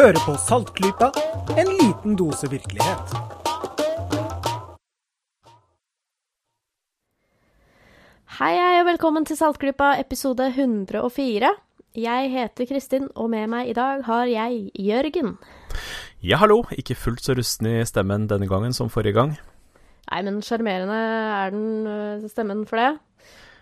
Hører på Saltklypa, en liten dose virkelighet. Hei, hei, og velkommen til Saltklypa episode 104. Jeg heter Kristin, og med meg i dag har jeg Jørgen. Ja, hallo. Ikke fullt så rusten i stemmen denne gangen som forrige gang. Nei, men sjarmerende er den øh, stemmen for det.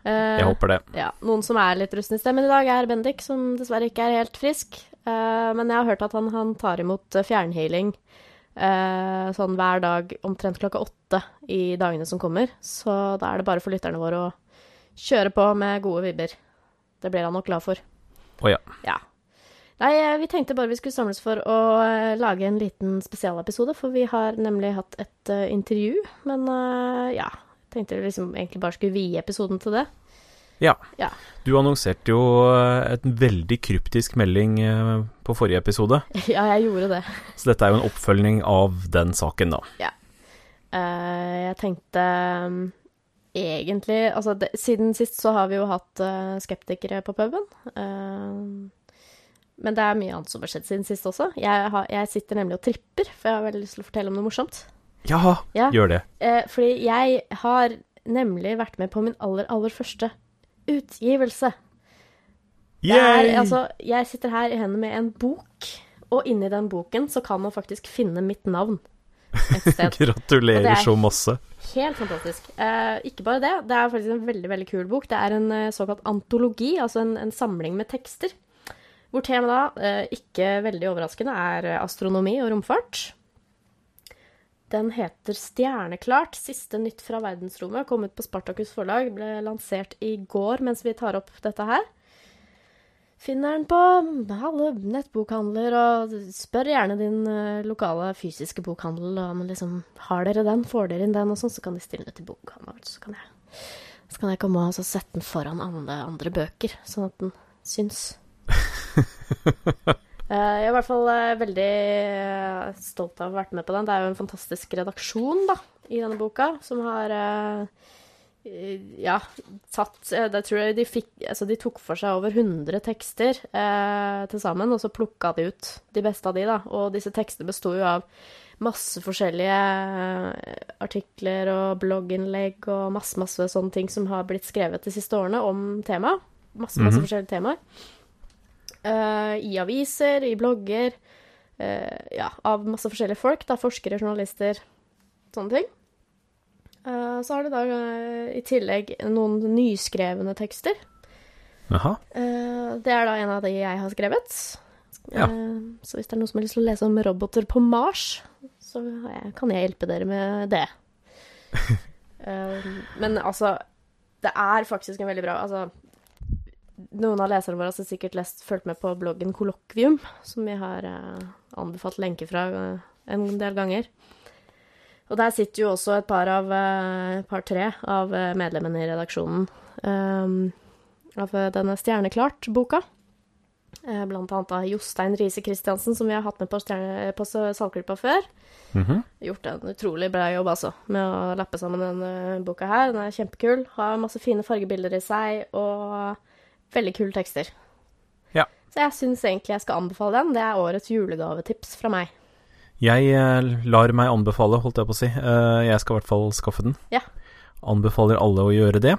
Eh, Jeg håper det. Ja, Noen som er litt rusten i stemmen i dag, er Bendik, som dessverre ikke er helt frisk. Eh, men jeg har hørt at han, han tar imot eh, fjernhealing eh, sånn hver dag omtrent klokka åtte i dagene som kommer. Så da er det bare for lytterne våre å kjøre på med gode vibber. Det blir han nok glad for. Å ja. Ja. Nei, vi tenkte bare vi skulle samles for å lage en liten spesialepisode, for vi har nemlig hatt et uh, intervju. Men uh, ja, tenkte vi liksom egentlig bare skulle vie episoden til det. Ja. Ja. Du annonserte jo et en veldig kryptisk melding eh, på forrige episode, Ja, jeg gjorde det. så dette er jo en oppfølging av den saken, da. Eh, jeg tenkte um, egentlig Altså, det, siden sist så har vi jo hatt uh, skeptikere på puben. Uh, men det er mye annet som har skjedd siden sist også. Jeg, har, jeg sitter nemlig og tripper, for jeg har veldig lyst til å fortelle om noe morsomt. Ja, Ja. gjør det. Eh, fordi jeg har nemlig vært med på min aller, aller første utgivelse. Er, altså, jeg sitter her i hendene med en bok, og inni den boken så kan man faktisk finne mitt navn et sted. Gratulerer er- så masse. Helt fantastisk. Eh, ikke bare det, det er faktisk en veldig veldig kul bok. Det er en eh, såkalt antologi, altså en, en samling med tekster. Hvor temaet da, eh, ikke veldig overraskende, er eh, astronomi og romfart. Den heter Stjerneklart, siste nytt fra verdensrommet. Kom ut på Spartakus forlag, ble lansert i går mens vi tar opp dette her. Finner den på alle nettbokhandler, og spør gjerne din eh, lokale fysiske bokhandel om liksom, har dere den, får dere inn den, og sånn, så kan de stille det til bokhandelen. Så kan jeg, så kan jeg komme og sette den foran andre, andre bøker, sånn at den syns. Eh, jeg er i hvert fall eh, veldig eh, stolt av å ha vært med på den. Det er jo en fantastisk redaksjon da, i denne boka, som har ja, tatt Jeg Det tror jeg de fikk Altså, de tok for seg over 100 tekster eh, til sammen, og så plukka de ut de beste av de, da. Og disse tekstene besto jo av masse forskjellige artikler og blogginnlegg og masse, masse sånne ting som har blitt skrevet de siste årene om temaet. Masse, masse Mhm. forskjellige temaer. Eh, I aviser, i blogger, eh, ja, av masse forskjellige folk. Da, forskere, journalister, sånne ting. Eh, så har det da i tillegg noen nyskrevne tekster. Jaha. Eh, det er da en av de jeg har skrevet. Ja. Så hvis det er noen som har lyst til å lese om roboter på Mars, så kan jeg hjelpe dere med det. Men altså, det er faktisk en veldig bra Altså, noen av leserne våre har sikkert lest, fulgt med på bloggen Kollokvium, som vi har eh, anbefalt lenke fra eh, en del ganger. Og der sitter jo også et par av eh, par-tre av eh, medlemmene i redaksjonen eh, av eh, denne Stjerneklart-boka. Eh, Blant annet av Jostein Riise Christiansen, som vi har hatt med på, stjerne, på Salgklippa før. Mhm. Gjort en utrolig bra jobb, altså, med å lappe sammen denne boka her. Den er kjempekul. Har masse fine fargebilder i seg, og veldig kule tekster. Ja. Så jeg syns egentlig jeg skal anbefale den. Det er årets julegavetips fra meg. Jeg eh, lar meg anbefale, holdt jeg på å si. Eh, jeg skal i hvert fall skaffe den. Ja. Anbefaler alle å gjøre det.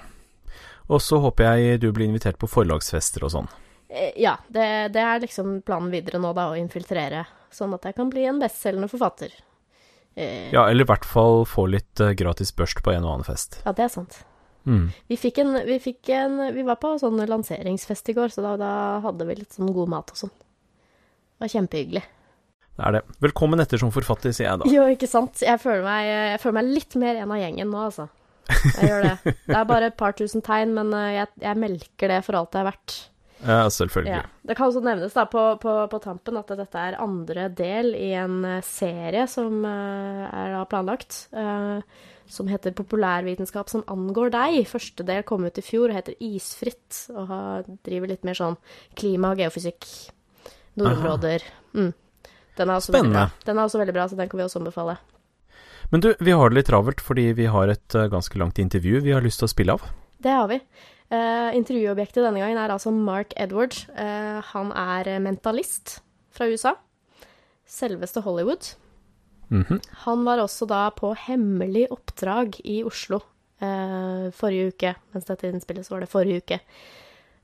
Og så håper jeg du blir invitert på forlagsfester og sånn. Eh, Ja, det, det er liksom planen videre nå, da, å infiltrere. Sånn at jeg kan bli en bestselgende forfatter. Ja, eller i hvert fall få litt gratis børst på en og annen fest. ja, det er sant. Mm. Vi fikk en, vi fikk en Vi var på sånn lanseringsfest i går, så da, da hadde vi litt sånn god mat og sånn. Det var kjempehyggelig. Det er det. Velkommen etter som forfatter, sier jeg da. Jo, ikke sant. Jeg føler meg, jeg føler meg litt mer en av gjengen nå, altså. Jeg gjør det. Det er bare et par tusen tegn, men eh, jeg, jeg melker det for alt det er verdt. Ja, selvfølgelig. Ja. Det kan også nevnes da på, på, på tampen at dette er andre del i en eh, serie som eh, er da planlagt, eh, som heter Populærvitenskap som angår deg. Første del kom ut i fjor og heter Isfritt, og har, driver litt mer sånn klima og geofysikk, nordområder. Mm. Den er Spennende. bra. Den er også veldig bra, så den kan vi også anbefale. Men du, vi har det litt travelt fordi vi har et eh, ganske langt intervju vi har lyst til å spille av. Det har vi. Uh, intervjuobjektet denne gangen er altså Mark Edwards. Uh, han er mentalist fra USA. selveste Hollywood. Mhm. Han var også da på hemmelig oppdrag i Oslo eh, forrige uke. Mens dette innspillet så var det forrige uke.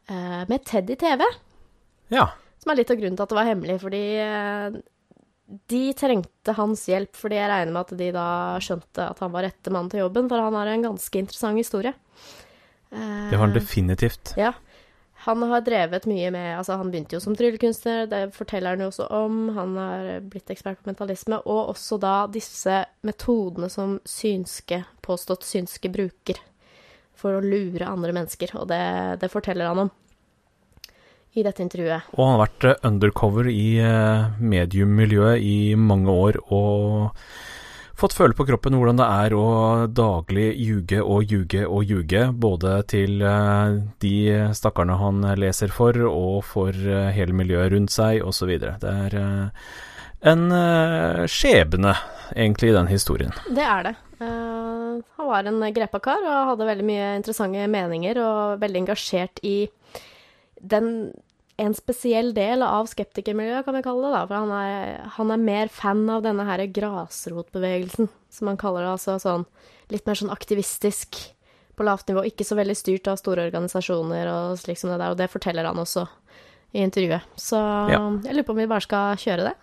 Eh, med Teddy TV, Ja. som er litt av grunnen til at det var hemmelig. Fordi eh, de trengte hans hjelp, fordi jeg regner med at de da skjønte at han var rette mann til jobben, for han har en ganske interessant historie. Eh, Det har han definitivt. ja. Han har drevet mye med Altså, han begynte jo som tryllekunstner, det forteller han jo også om. Han har blitt ekspert på mentalisme, og også da disse metodene som synske, påstått synske, bruker for å lure andre mennesker, og det, det forteller han om i dette intervjuet. Og han har vært undercover i eh, mediummiljøet i mange år og fått føle på kroppen hvordan det er å daglig ljuge og ljuge og ljuge, både til eh, de stakkarene han leser for, og for eh, hele miljøet rundt seg, osv. Det er eh, en skjebne, egentlig, i den historien. Det er det. Uh, han var en grepa kar og hadde veldig mye interessante meninger og veldig engasjert i den en spesiell del av skeptikermiljøet, kan vi kalle det. da, For han er, han er mer fan av denne her grasrotbevegelsen, som han kaller det. Altså sånn litt mer sånn aktivistisk på lavt nivå, ikke så veldig styrt av store organisasjoner og slik som det der, og det forteller han også i intervjuet. Så Ja. jeg lurer på om vi bare skal kjøre det.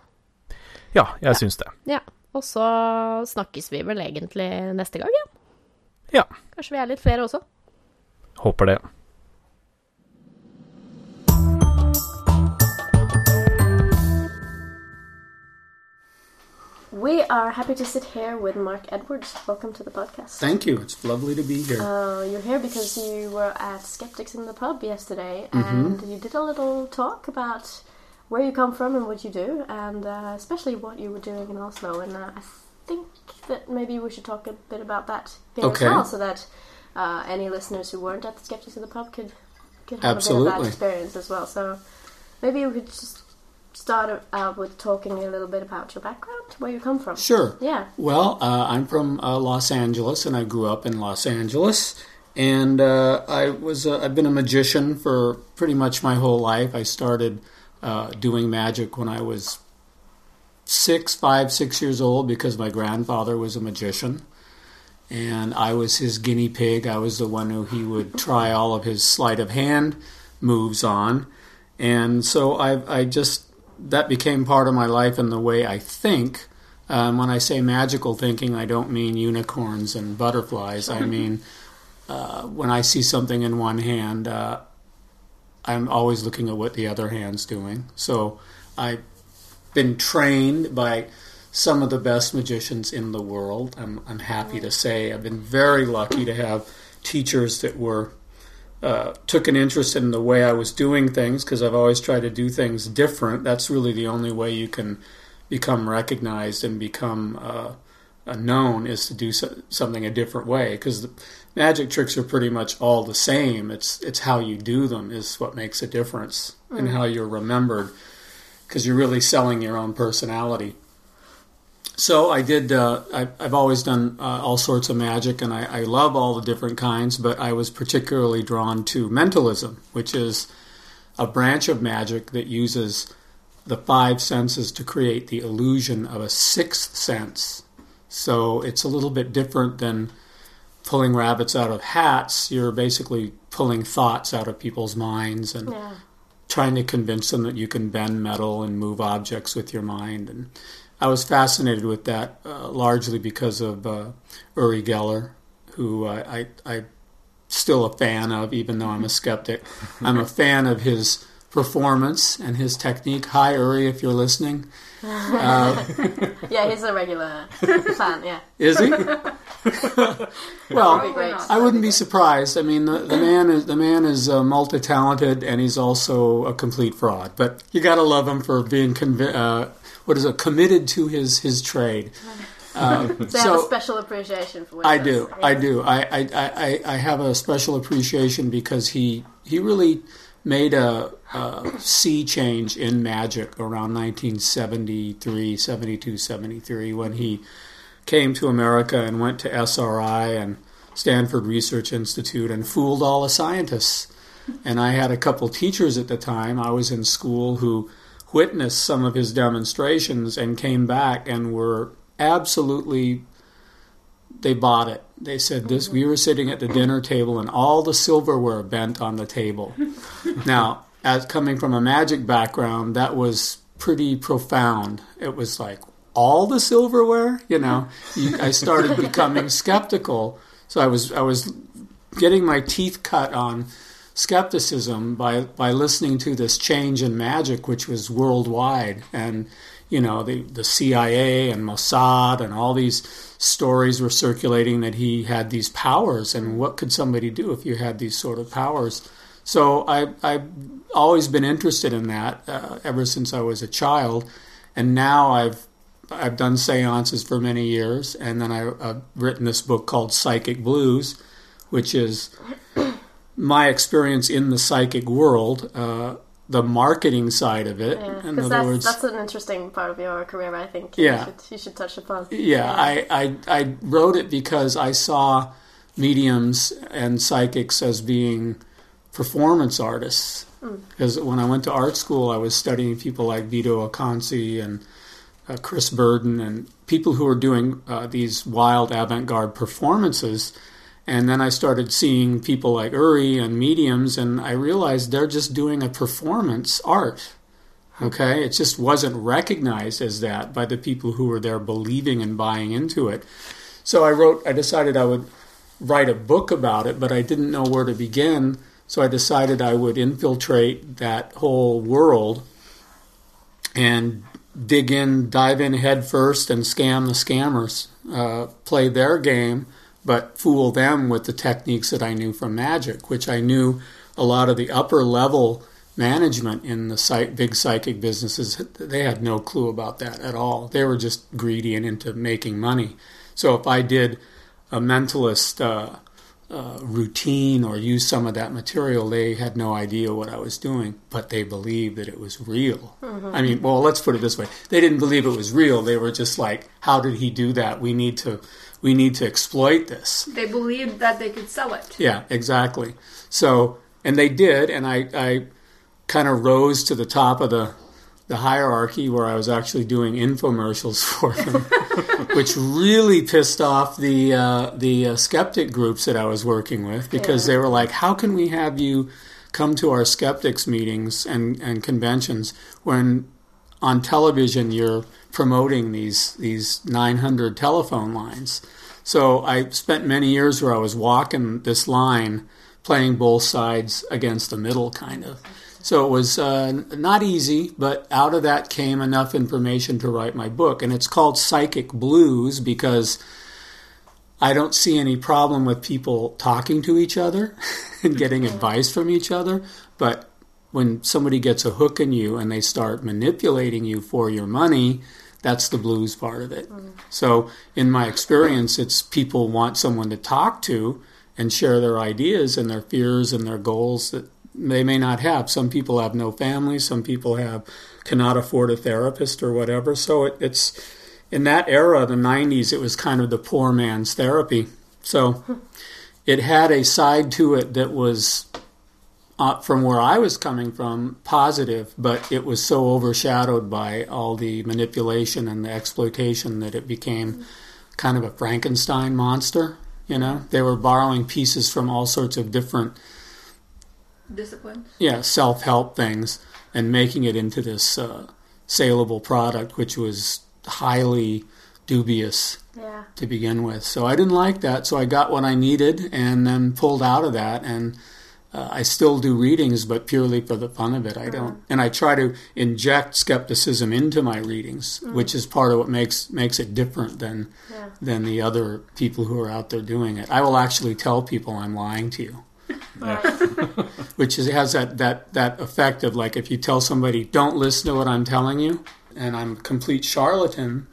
Ja, jeg syns det. Ja, og så snakkes vi vel egentlig neste gang igjen. Ja. Kanskje vi er litt flere også. Håper det. We are happy to sit here with Mark Edwards. Welcome to the podcast. Thank you. It's lovely to be here. Uh, you're here because you were at Skeptics in the Pub yesterday and you did a little talk about where you come from and what you do, and uh, especially what you were doing in Oslo. And uh, I think that maybe we should talk a bit about that here Okay. as well, so that uh, any listeners who weren't at the Skeptics in the Pub could, could have a bit of that experience as well. So maybe we could just start out with talking a little bit about your background, where you come from. Sure. Yeah. Well, uh, I'm from uh, Los Angeles, and I grew up in Los Angeles. And uh, I was uh, I've been a magician for pretty much my whole life. I started uh, doing magic when I was six, five, six years old because my grandfather was a magician, and I was his guinea pig. I was the one who he would try all of his sleight of hand moves on, and so I I just that became part of my life and the way I think. Um, when I say magical thinking, I don't mean unicorns and butterflies. I mean uh, when I see something in one hand, uh, I'm always looking at what the other hand's doing. So I've been trained by some of the best magicians in the world. I'm, I'm happy to say I've been very lucky to have teachers that were uh, took an interest in the way I was doing things because I've always tried to do things different. That's really the only way you can become recognized and become uh, uh, known is to do so, something a different way because the magic tricks are pretty much all the same. It's it's how you do them is what makes a difference and how you're remembered because you're really selling your own personality. So I did. Uh, I, I've always done uh, all sorts of magic, and I, I love all the different kinds. But I was particularly drawn to mentalism, which is a branch of magic that uses the five senses to create the illusion of a sixth sense. So it's a little bit different than pulling rabbits out of hats. You're basically pulling thoughts out of people's minds and Yeah. trying to convince them that you can bend metal and move objects with your mind. And I was fascinated with that uh, largely because of uh, Uri Geller, who I, I, I'm still a fan of, even though I'm a skeptic. I'm a fan of his performance and his technique. Hi, Uri, if you're listening. Uh, Yeah, he's a regular fan, yeah. is he? well, That'd be great. I wouldn't be surprised. I mean, the, the man is the man is uh, multi-talented, and he's also a complete fraud. But you got to love him for being convi- uh, what is it, committed to his his trade. Uh, So, a so special appreciation for what I do, does. I do. I, I, I, I have a special appreciation because he he really made a, a sea change in magic around 1973, 72, 73 when he came to America and went to SRI and Stanford Research Institute and fooled all the scientists. And I had a couple teachers at the time. I was in school who witnessed some of his demonstrations and came back and were absolutely they bought it. They said this we were sitting at the dinner table and all the silverware bent on the table. now, as coming from a magic background, that was pretty profound. It was like all the silverware, you know. I started becoming skeptical. So I was I was getting my teeth cut on skepticism by by listening to this change in magic which was worldwide. And you know the the CIA and Mossad and all these stories were circulating that he had these powers. And what could somebody do if you had these sort of powers? So I I've always been interested in that uh, ever since I was a child. And now I've I've done seances for many years. And then I, I've written this book called Psychic Blues which is my experience in the psychic world, uh, the marketing side of it. Yeah, in other that's, words, that's an interesting part of your career, I think. Yeah. You should, you should touch upon. yeah, I, I I wrote it because I saw mediums and psychics as being performance artists. Because when I went to art school, I was studying people like Vito Acconci and uh, Chris Burden and people who were doing uh, these wild avant-garde performances. And then I started seeing people like Uri and mediums, and I realized they're just doing a performance art. Okay, it just wasn't recognized as that by the people who were there believing and buying into it. So I wrote, I decided I would write a book about it, but I didn't know where to begin. So I decided I would infiltrate that whole world and dig in, dive in head first, and scam the scammers, uh, play their game, but fool them with the techniques that I knew from magic, which I knew a lot of the upper level management in the psych- big psychic businesses they had no clue about that at all. They were just greedy and into making money. So if i did a mentalist uh, uh, routine or used some of that material they had no idea what i was doing but they believed that it was real. I mean well let's put it this way. They didn't believe it was real. They were just like how did he do that? We need to we need to exploit this They believed that they could sell it. yeah, exactly. So, and they did, and I, I kind of rose to the top of the the hierarchy where I was actually doing infomercials for them, which really pissed off the uh, the uh, skeptic groups that I was working with because they were like, "How can we have you come to our skeptics meetings and, and conventions when on television you're promoting these these 900 telephone lines?" So I spent many years where I was walking this line, playing both sides against the middle, kind of. So it was uh, not easy, but out of that came enough information to write my book. And it's called Psychic Blues because I don't see any problem with people talking to each other and getting advice from each other. But when somebody gets a hook in you and they start manipulating you for your money, that's the blues part of it. Mm. So, in my experience, it's people want someone to talk to and share their ideas and their fears and their goals that they may not have. Some people have no family, some people have cannot afford a therapist or whatever. So it, it's in that era, the 90s, it was kind of the poor man's therapy. So hmm. it had a side to it that was uh, from where I was coming from, positive, but it was so overshadowed by all the manipulation and the exploitation that it became kind of a Frankenstein monster. You know, they were borrowing pieces from all sorts of different, Disciplines. yeah, self-help things and making it into this uh, saleable product, which was highly dubious Yeah. to begin with. So I didn't like that. So I got what I needed and then pulled out of that. And uh, I still do readings, but purely for the fun of it. I don't, and I try to inject skepticism into my readings, which is part of what makes makes it different than Yeah. than the other people who are out there doing it. I will actually tell people I'm lying to you. which is, has that, that, that effect of like if you tell somebody don't listen to what I'm telling you and I'm a complete charlatan,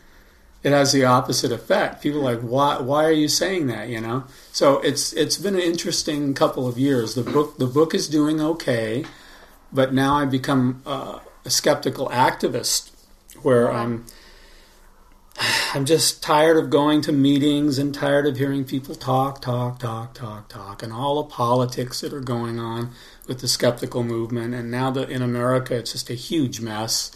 it has the opposite effect. People are like, why why are you saying that? You know. So it's it's been an interesting couple of years. The book the book is doing okay, but now I've become uh, a skeptical activist, where I'm I'm just tired of going to meetings and tired of hearing people talk, talk, talk, talk, talk, and all the politics that are going on with the skeptical movement. And now that in America, it's just a huge mess.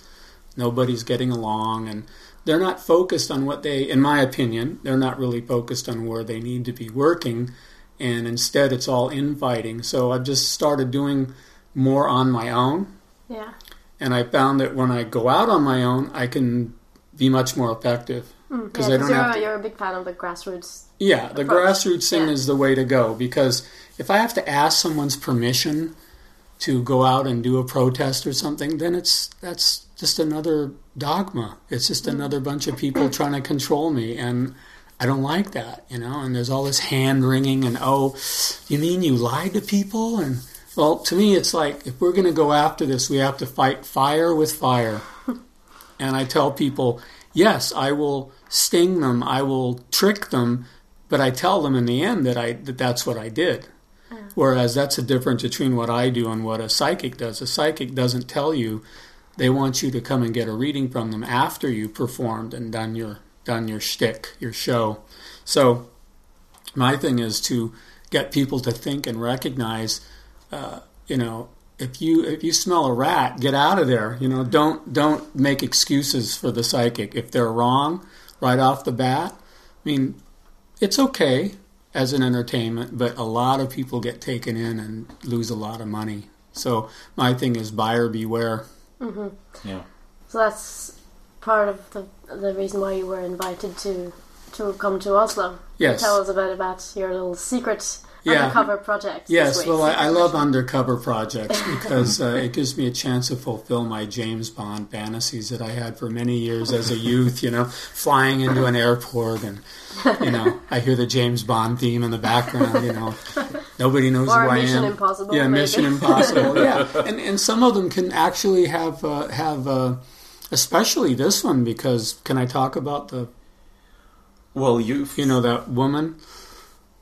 Nobody's getting along, and they're not focused on what they, in my opinion, they're not really focused on where they need to be working, and instead it's all infighting. So I've just started doing more on my own, Yeah. and I found that when I go out on my own, I can be much more effective hmm, because yeah, I don't you're, have to. you're a big fan of the grassroots. Yeah, the approach. grassroots thing Yeah. is the way to go because if I have to ask someone's permission to go out and do a protest or something, then it's that's just another dogma. It's just mm-hmm. another bunch of people trying to control me and I don't like that, you know, and there's all this hand wringing and oh, you mean you lied to people and well, to me it's like if we're going to go after this, we have to fight fire with fire. And I tell people, yes, I will sting them, I will trick them, but I tell them in the end that I that that's what I did. Whereas that's the difference between what I do and what a psychic does. A psychic doesn't tell you; they want you to come and get a reading from them after you performed and done your done your shtick, your show. So my thing is to get people to think and recognize, uh, you know, if you if you smell a rat, get out of there. You know, don't don't make excuses for the psychic if they're wrong right off the bat. I mean, it's okay as an entertainment, but a lot of people get taken in and lose a lot of money. So my thing is buyer beware. Mm-hmm. Yeah. So that's part of the the reason why you were invited to to come to Oslo. Yes. Tell us a bit about your little secret Yeah. undercover project. this Yes, week. well, I, I love undercover projects because uh, it gives me a chance to fulfill my James Bond fantasies that I had for many years as a youth. You know, flying into an airport and you know, I hear the James Bond theme in the background. You know, nobody knows Or who I Mission am. Impossible, Yeah, maybe. Mission Impossible. Yeah, and and some of them can actually have uh, have. Uh, Especially this one because can I talk about the Well, you you know that woman?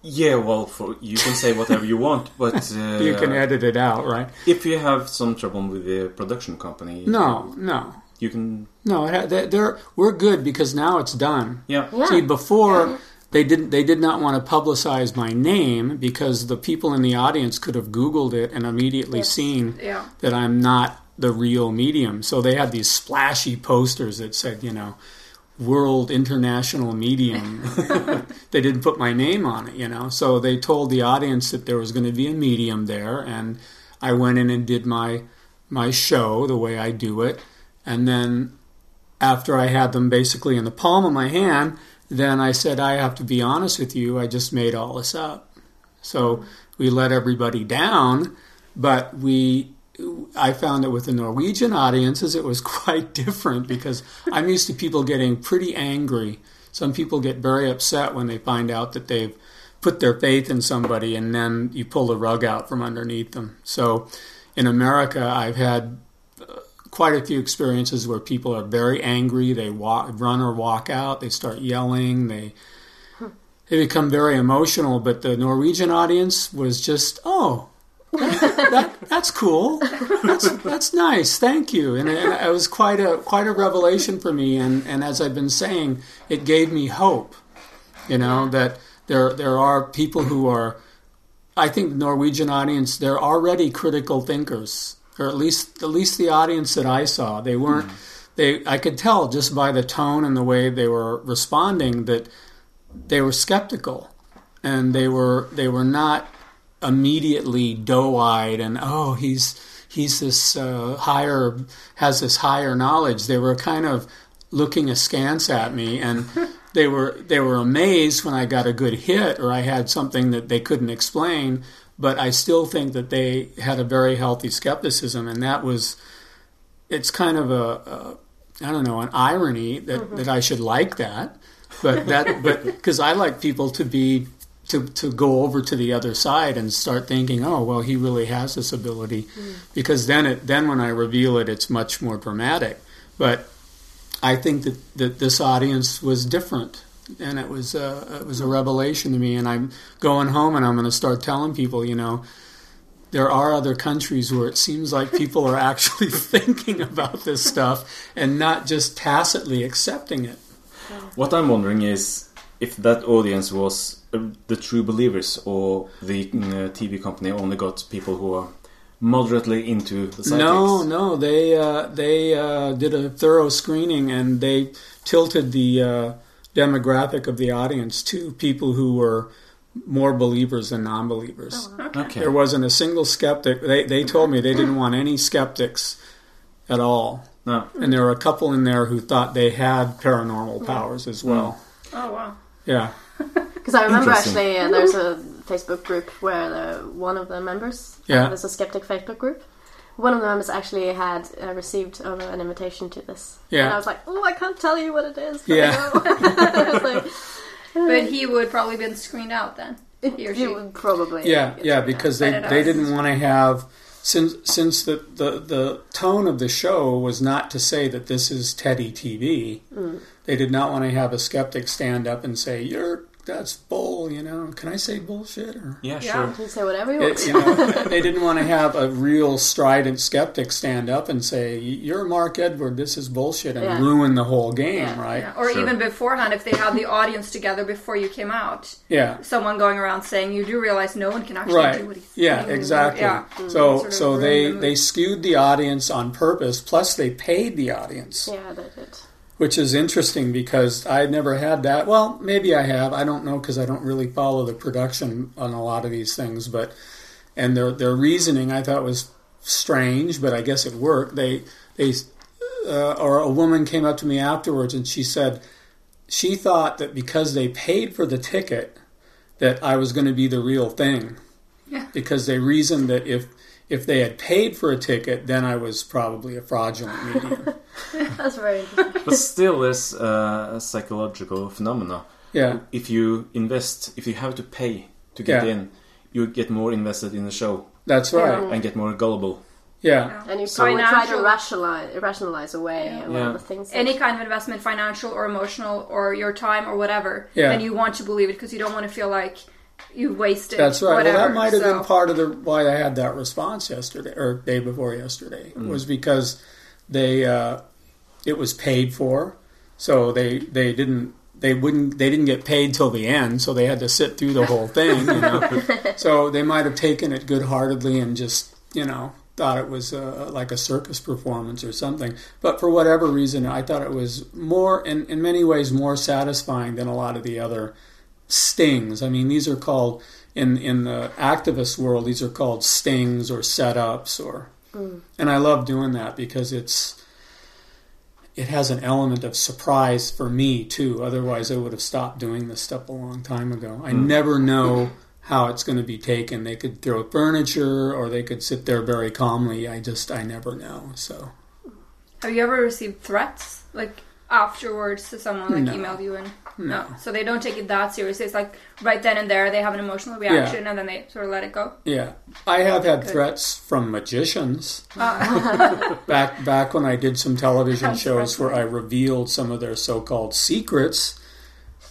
Yeah, well, for, you can say whatever you want, but uh, You can edit it out, right? if you have some trouble with the production company, No, no, you can. no. It ha- they- they're we're good because now it's done. Yeah, Yeah. See, before they didn't they did not want to publicize my name because the people in the audience could have Googled it and immediately Yes. seen Yeah. that I'm not the real medium. So they had these splashy posters that said, you know, World International Medium. they didn't put my name on it, you know. So they told the audience that there was going to be a medium there, and I went in and did my my show the way I do it, and then after I had them basically in the palm of my hand, then I said, I have to be honest with you, I just made all this up. So we let everybody down, but we I found that with the Norwegian audiences it was quite different because I'm used to people getting pretty angry. Some people get very upset when they find out that they've put their faith in somebody and then you pull the rug out from underneath them. So in America I've had uh, quite a few experiences where people are very angry. They walk, run or walk out. They start yelling. They they become very emotional. But the Norwegian audience was just, oh, that, that's cool. That's that's nice. Thank you. And, it- it was quite a quite a revelation for me. And and as I've been saying, it gave me hope. You know that there there are people who are. I think the Norwegian audience they're already critical thinkers, or at least at least the audience that I saw. They weren't. Hmm. They I could tell just by the tone and the way they were responding that they were skeptical, and they were they were not immediately doe-eyed and oh he's he's this uh, higher has this higher knowledge. They were kind of looking askance at me and. They were they were amazed when I got a good hit or I had something that they couldn't explain, but I still think that they had a very healthy skepticism, and that was it's kind of a, a I don't know an irony that, that I should like that, but that but because I like people to be to to go over to the other side and start thinking, oh well, he really has this ability, because then it then when I reveal it, it's much more dramatic, but. I think that, that this audience was different, and it was uh, it was a revelation to me. And I'm going home, and I'm going to start telling people, you know, there are other countries where it seems like people are actually thinking about this stuff and not just tacitly accepting it. What I'm wondering is if that audience was uh, the true believers, or the uh, TV company only got people who are moderately into the psychics. No, no, they uh, they uh, did a thorough screening and they tilted the uh, demographic of the audience to people who were more believers than non-believers. Okay. There wasn't a single skeptic. They they told me they didn't want any skeptics at all, No. and there were a couple in there who thought they had paranormal powers as well. Oh wow. Yeah, Because I remember actually uh, there's a Facebook group where the, one of the members, Yeah. uh, there's a skeptic Facebook group. One of the members actually had uh, received uh, an invitation to this. Yeah. And I was like, oh, I can't tell you what it is. but Yeah. Know." I was like, But he would probably been screened out then. He or she. you would probably. yeah, yeah, because they, But they is. didn't want to have since since the, the the tone of the show was not to say that this is Teddy TV. They did not want to have a skeptic stand up and say you're that's bull. You know, can I say bullshit or Yeah, Yeah. sure. You can say whatever you want. It- you know, they didn't want to have a real strident skeptic stand up and say, "You're Mark Edward. This is bullshit," and Yeah. ruin the whole game, Yeah. right? Yeah. Or Sure. even beforehand, if they had the audience together before you came out, Yeah, someone going around saying, "You do realize no one can actually do right. what he's Yeah, saying." exactly. Yeah. So, mm-hmm. Sort of so they the they skewed the audience on purpose. Plus, they paid the audience, Yeah, they did. Which is interesting because I'd never had that. Well, maybe I have. I don't know because I don't really follow the production on a lot of these things, but. And their their reasoning I thought was strange, but I guess it worked. They they uh, or a woman came up to me afterwards and she said she thought that because they paid for the ticket that I was going to be the real thing. Yeah. Because they reasoned that if if they had paid for a ticket, then I was probably a fraudulent medium. That's very interesting. But still, there's uh, a psychological phenomena. yeah, If you invest, if you have to pay to get Yeah. in, you get more invested in the show that's right. and get more gullible. Yeah, And you So probably try to rationalize, rationalize away a lot Yeah. of the things. that- any kind of investment, financial or emotional, or your time or whatever, Yeah. then you want to believe it because you don't want to feel like you wasted. that's right. Whatever. Well, that might have so, been part of the why I had that response yesterday or day before yesterday was because they uh, it was paid for, so they they didn't they wouldn't they didn't get paid till the end, so they had to sit through the whole thing. You know, so they might have taken it good heartedly and just you know thought it was uh, like a circus performance or something. But for whatever reason, I thought it was more in in many ways more satisfying than a lot of the other stings. I mean, these are called in in the activist world. These are called stings or setups, or and I love doing that because it's it has an element of surprise for me too. Otherwise, I would have stopped doing this stuff a long time ago. I hmm. never know how it's going to be taken. They could throw furniture, or they could sit there very calmly. I just I never know. So Have you ever received threats like afterwards to someone like No. emailed you and No. So they don't take it that seriously. It's like right then and there they have an emotional reaction and then they sort of let it go. Yeah, I have had Good. threats from magicians. Uh, back back when I did some television shows where I revealed some of their so-called secrets,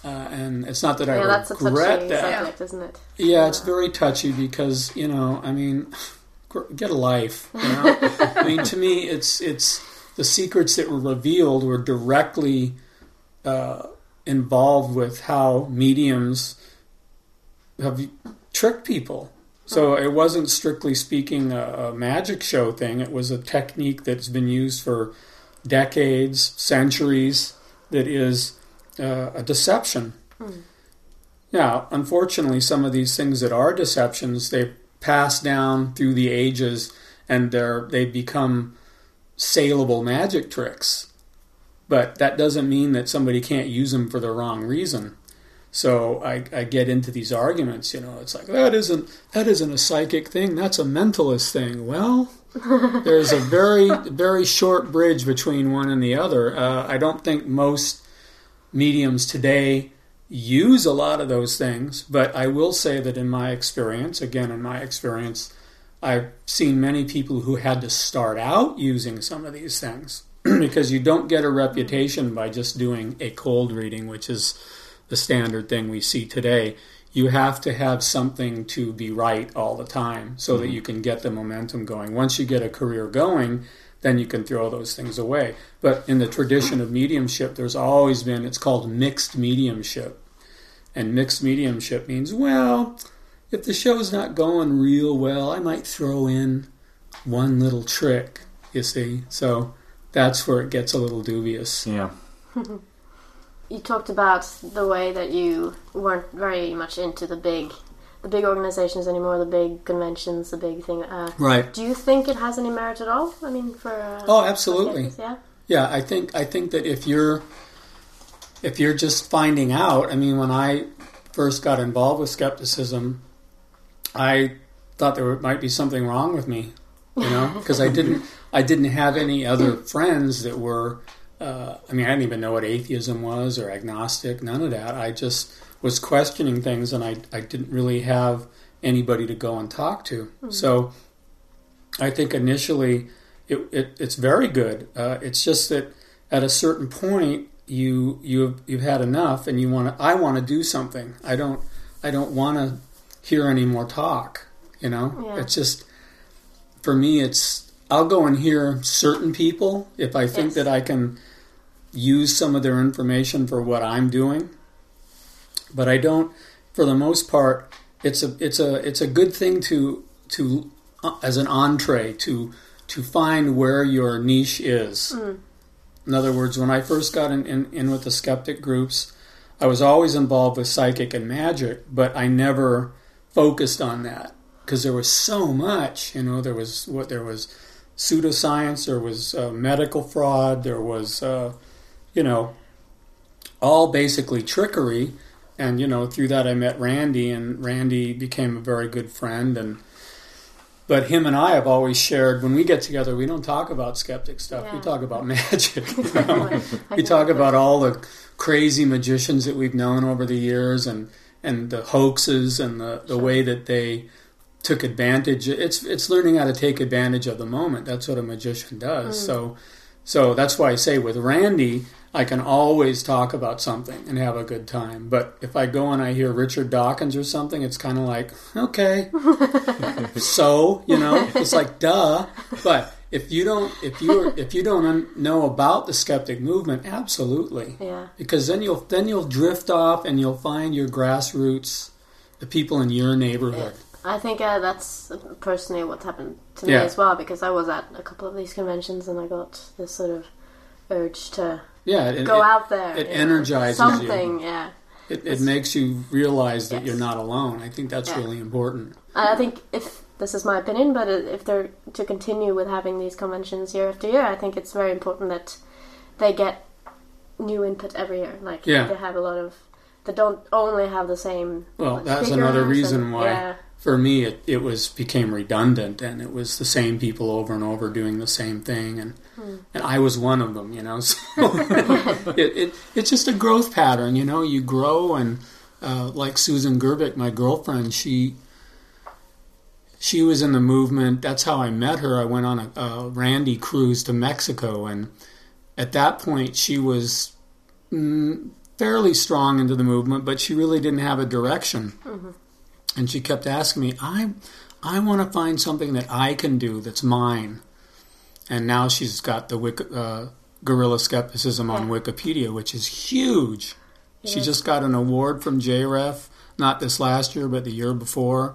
uh, and it's not that yeah, I that's a regret touchy that. subject, isn't it? Yeah, it's very touchy because you know, I mean, get a life. You know, I mean, to me, it's it's the secrets that were revealed were directly uh, involved with how mediums have tricked people. So it wasn't strictly speaking a, a magic show thing. It was a technique that's been used for decades, centuries. That is uh, a deception. Now, unfortunately, some of these things that are deceptions, they pass down through the ages and they're they become saleable magic tricks. But that doesn't mean that somebody can't use them for the wrong reason. So I, I get into these arguments, you know, it's like that isn't that isn't a psychic thing, that's a mentalist thing. Well, there's a very very short bridge between one and the other. Uh, I don't think most mediums today use a lot of those things, but I will say that in my experience, again, in my experience, I've seen many people who had to start out using some of these things because you don't get a reputation by just doing a cold reading, which is the standard thing we see today. You have to have something to be right all the time so that mm-hmm. you can get the momentum going. Once you get a career going, then you can throw those things away. But in the tradition of mediumship, there's always been, it's called mixed mediumship. And mixed mediumship means, well, if the show's not going real well, I might throw in one little trick. You see, so that's where it gets a little dubious. Yeah. You talked about the way that you weren't very much into the big, the big organizations anymore, the big conventions, the big thing. Uh, Right. do you think it has any merit at all? I mean, for uh, Oh, absolutely. Yeah. Yeah, I think I think that if you're if you're just finding out, I mean, when I first got involved with skepticism, I thought there might be something wrong with me, you know, because I didn't I didn't have any other friends that were. Uh, I mean, I didn't even know what atheism was or agnostic, none of that. I just was questioning things, and I I didn't really have anybody to go and talk to. So I think initially it, it it's very good. Uh, it's just that at a certain point you you you've had enough, and you want to. I want to do something. I don't I don't want to hear any more talk. You know, Yeah. it's just for me. It's I'll go and hear certain people if I think Yes. that I can use some of their information for what I'm doing. But I don't. For the most part, it's a it's a it's a good thing to to uh, as an entree to to find where your niche is. In other words, when I first got in, in, in with the skeptic groups, I was always involved with psychic and magic, but I never focused on that because there was so much. You know, there was what there was pseudoscience, there was uh, medical fraud, there was uh, you know all basically trickery. And you know, through that I met Randi, and Randi became a very good friend. And but him and I have always shared when we get together, we don't talk about skeptic stuff. We talk about magic. you know? We talk about all the crazy magicians that we've known over the years, and and the hoaxes and the, the way that they took advantage. It's it's learning how to take advantage of the moment. That's what a magician does. Mm. So so that's why I say with Randi, I can always talk about something and have a good time. But if I go and I hear Richard Dawkins or something, it's kind of like, okay, so you know, it's like duh. But if you don't, if you if you don't know about the skeptic movement, absolutely, Yeah. because then you'll then you'll drift off and you'll find your grassroots, the people in your neighborhood. I think uh, that's personally what happened to me Yeah. as well because I was at a couple of these conventions and I got this sort of urge to Yeah, it, go it, out there. it you know, energizes you. something. Yeah, it, it makes you realize that Yes. you're not alone. I think that's Yeah. really important. I think if this is my opinion, but if they're to continue with having these conventions year after year, I think it's very important that they get new input every year. Like Yeah. they have a lot of. They don't only have the same. Well, that's another and- reason why Yeah, for me it, it was became redundant and it was the same people over and over doing the same thing and and I was one of them, you know. So it, it it's just a growth pattern, you know. You grow and uh, like Susan Gerbic, my girlfriend, she she was in the movement. That's how I met her. I went on a, a Randi cruise to Mexico, and at that point, she was mm, fairly strong into the movement, but she really didn't have a direction. And she kept asking me, "I, I want to find something that I can do that's mine." And now she's got the Wik- uh, Guerrilla Skepticism on Wikipedia, which is huge. She just got an award from JREF, not this last year, but the year before.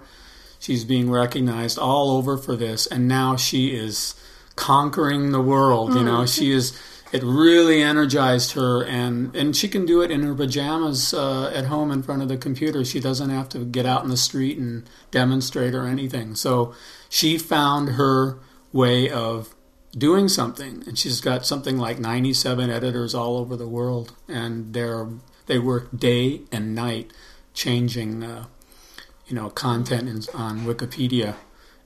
She's being recognized all over for this, and now she is conquering the world. You know, she is. It really energized her, and and she can do it in her pajamas uh, at home in front of the computer. She doesn't have to get out in the street and demonstrate or anything. So she found her way of doing something, and she's got something like 97 editors all over the world, and they're they work day and night changing, uh, you know, content in, on Wikipedia,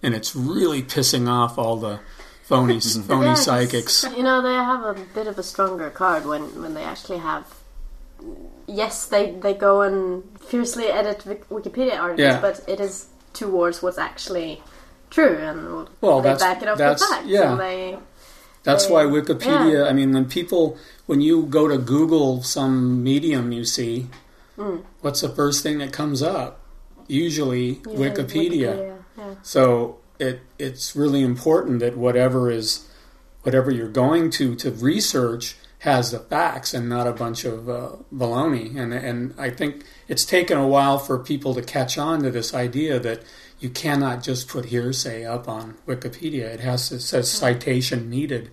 and it's really pissing off all the phony phony Yeah, psychics. You know, they have a bit of a stronger card when when they actually have. Yes, they they go and fiercely edit Wikipedia articles, Yeah. but it is towards what's actually true, and Well, they back it up that's- with facts. yeah. they, That's They- why Wikipedia. I mean, when people, when you go to Google some medium you see, Mm. what's the first thing that comes up? Usually, yeah, Wikipedia. yeah. So it it's really important that whatever is whatever you're going to to research has the facts and not a bunch of uh, baloney. And and I think it's taken a while for people to catch on to this idea that you cannot just put hearsay up on Wikipedia. It has to it says citation needed.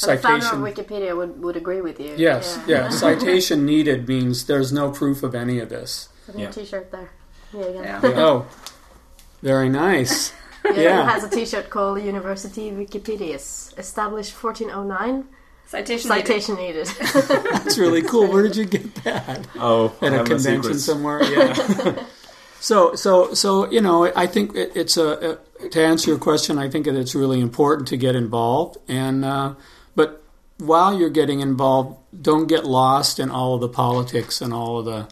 The founder of Wikipedia would, would agree with you. Yes, yeah. yeah. citation needed means there's no proof of any of this. yeah. T-shirt there. Yeah, yeah. Oh, very nice. yeah, yeah, it has a T-shirt called University Wikipedias, established 1409. Citation, Citation needed. needed. That's really cool. Where did you get that? Oh, at a convention somewhere. Yeah. so, so, so you know, I think it, it's a, a, to answer your question. I think that it's really important to get involved, and uh, but while you're getting involved, don't get lost in all of the politics and all of the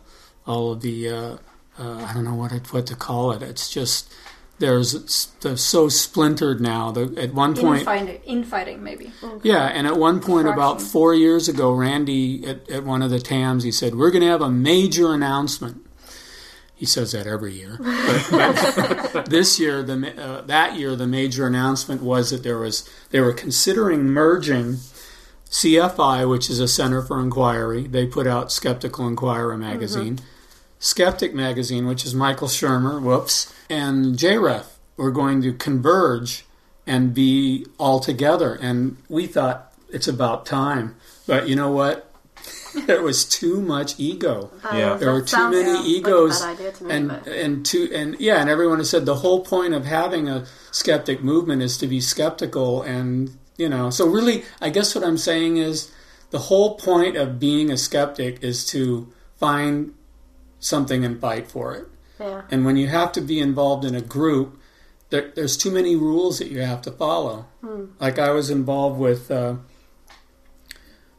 all of the uh, uh, I don't know what it, what to call it. It's just there's they're so splintered now. The, at one point, infighting, infighting maybe. Yeah, and at one point, about four years ago, Randi at, at one of the TAMs, he said, "We're going to have a major announcement." He says that every year, but, but this year, the uh, that year, the major announcement was that there was they were considering merging CFI, which is a Center for Inquiry. They put out Skeptical Inquirer magazine. Mm-hmm. Skeptic magazine, which is Michael Shermer, whoops, and JREF were going to converge and be all together. And we thought it's about time. But you know what? there was too much ego. Uh, yeah. There were too many egos, and and too and yeah, and everyone has said the whole point of having a skeptic movement is to be skeptical, and you know. So really, I guess what I'm saying is the whole point of being a skeptic is to find something and fight for it. Yeah. And when you have to be involved in a group, there, there's too many rules that you have to follow. Hmm. Like I was involved with uh,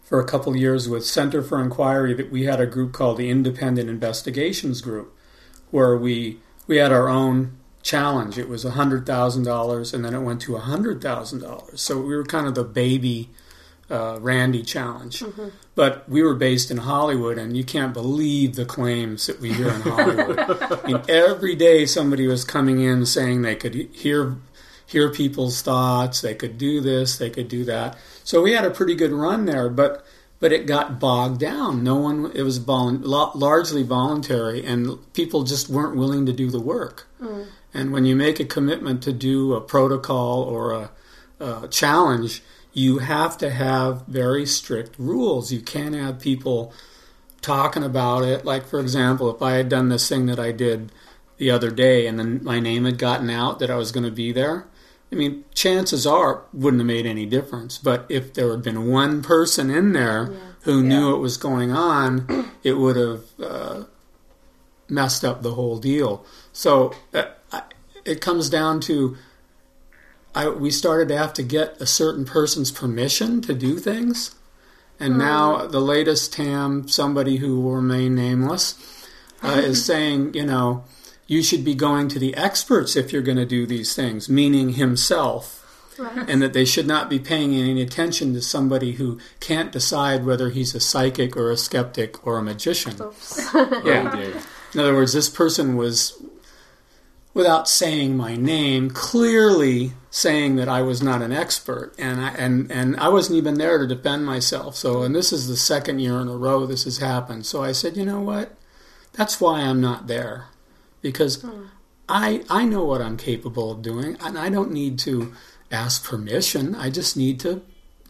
for a couple years with Center for Inquiry that we had a group called the Independent Investigations Group, where we we had our own challenge. It was hundred thousand dollars, and then it went to hundred thousand dollars. So we were kind of the baby uh, Randi challenge. Mm-hmm. But we were based in Hollywood, and you can't believe the claims that we hear in Hollywood. I mean, every day somebody was coming in saying they could hear hear people's thoughts, they could do this, they could do that. So we had a pretty good run there, but but it got bogged down. No one it was largely voluntary, and people just weren't willing to do the work. Mm. And when you make a commitment to do a protocol or a, a challenge, you have to have very strict rules. You can't have people talking about it. Like, for example, if I had done this thing that I did the other day and then my name had gotten out that I was going to be there, I mean, chances are wouldn't have made any difference. But if there had been one person in there yeah. who knew yeah. what was going on, it would have uh, messed up the whole deal. So uh, it comes down to I, we started to have to get a certain person's permission to do things. And mm. now the latest TAM, somebody who will remain nameless, uh, is saying, you know, you should be going to the experts if you're going to do these things, meaning himself. Right. And that they should not be paying any attention to somebody who can't decide whether he's a psychic or a skeptic or a magician. yeah. In other words, this person was without saying my name, clearly saying that I was not an expert, and I and and I wasn't even there to defend myself. So, and this is the second year in a row this has happened. So I said, you know what? That's why I'm not there, because hmm. I I know what I'm capable of doing, and I don't need to ask permission. I just need to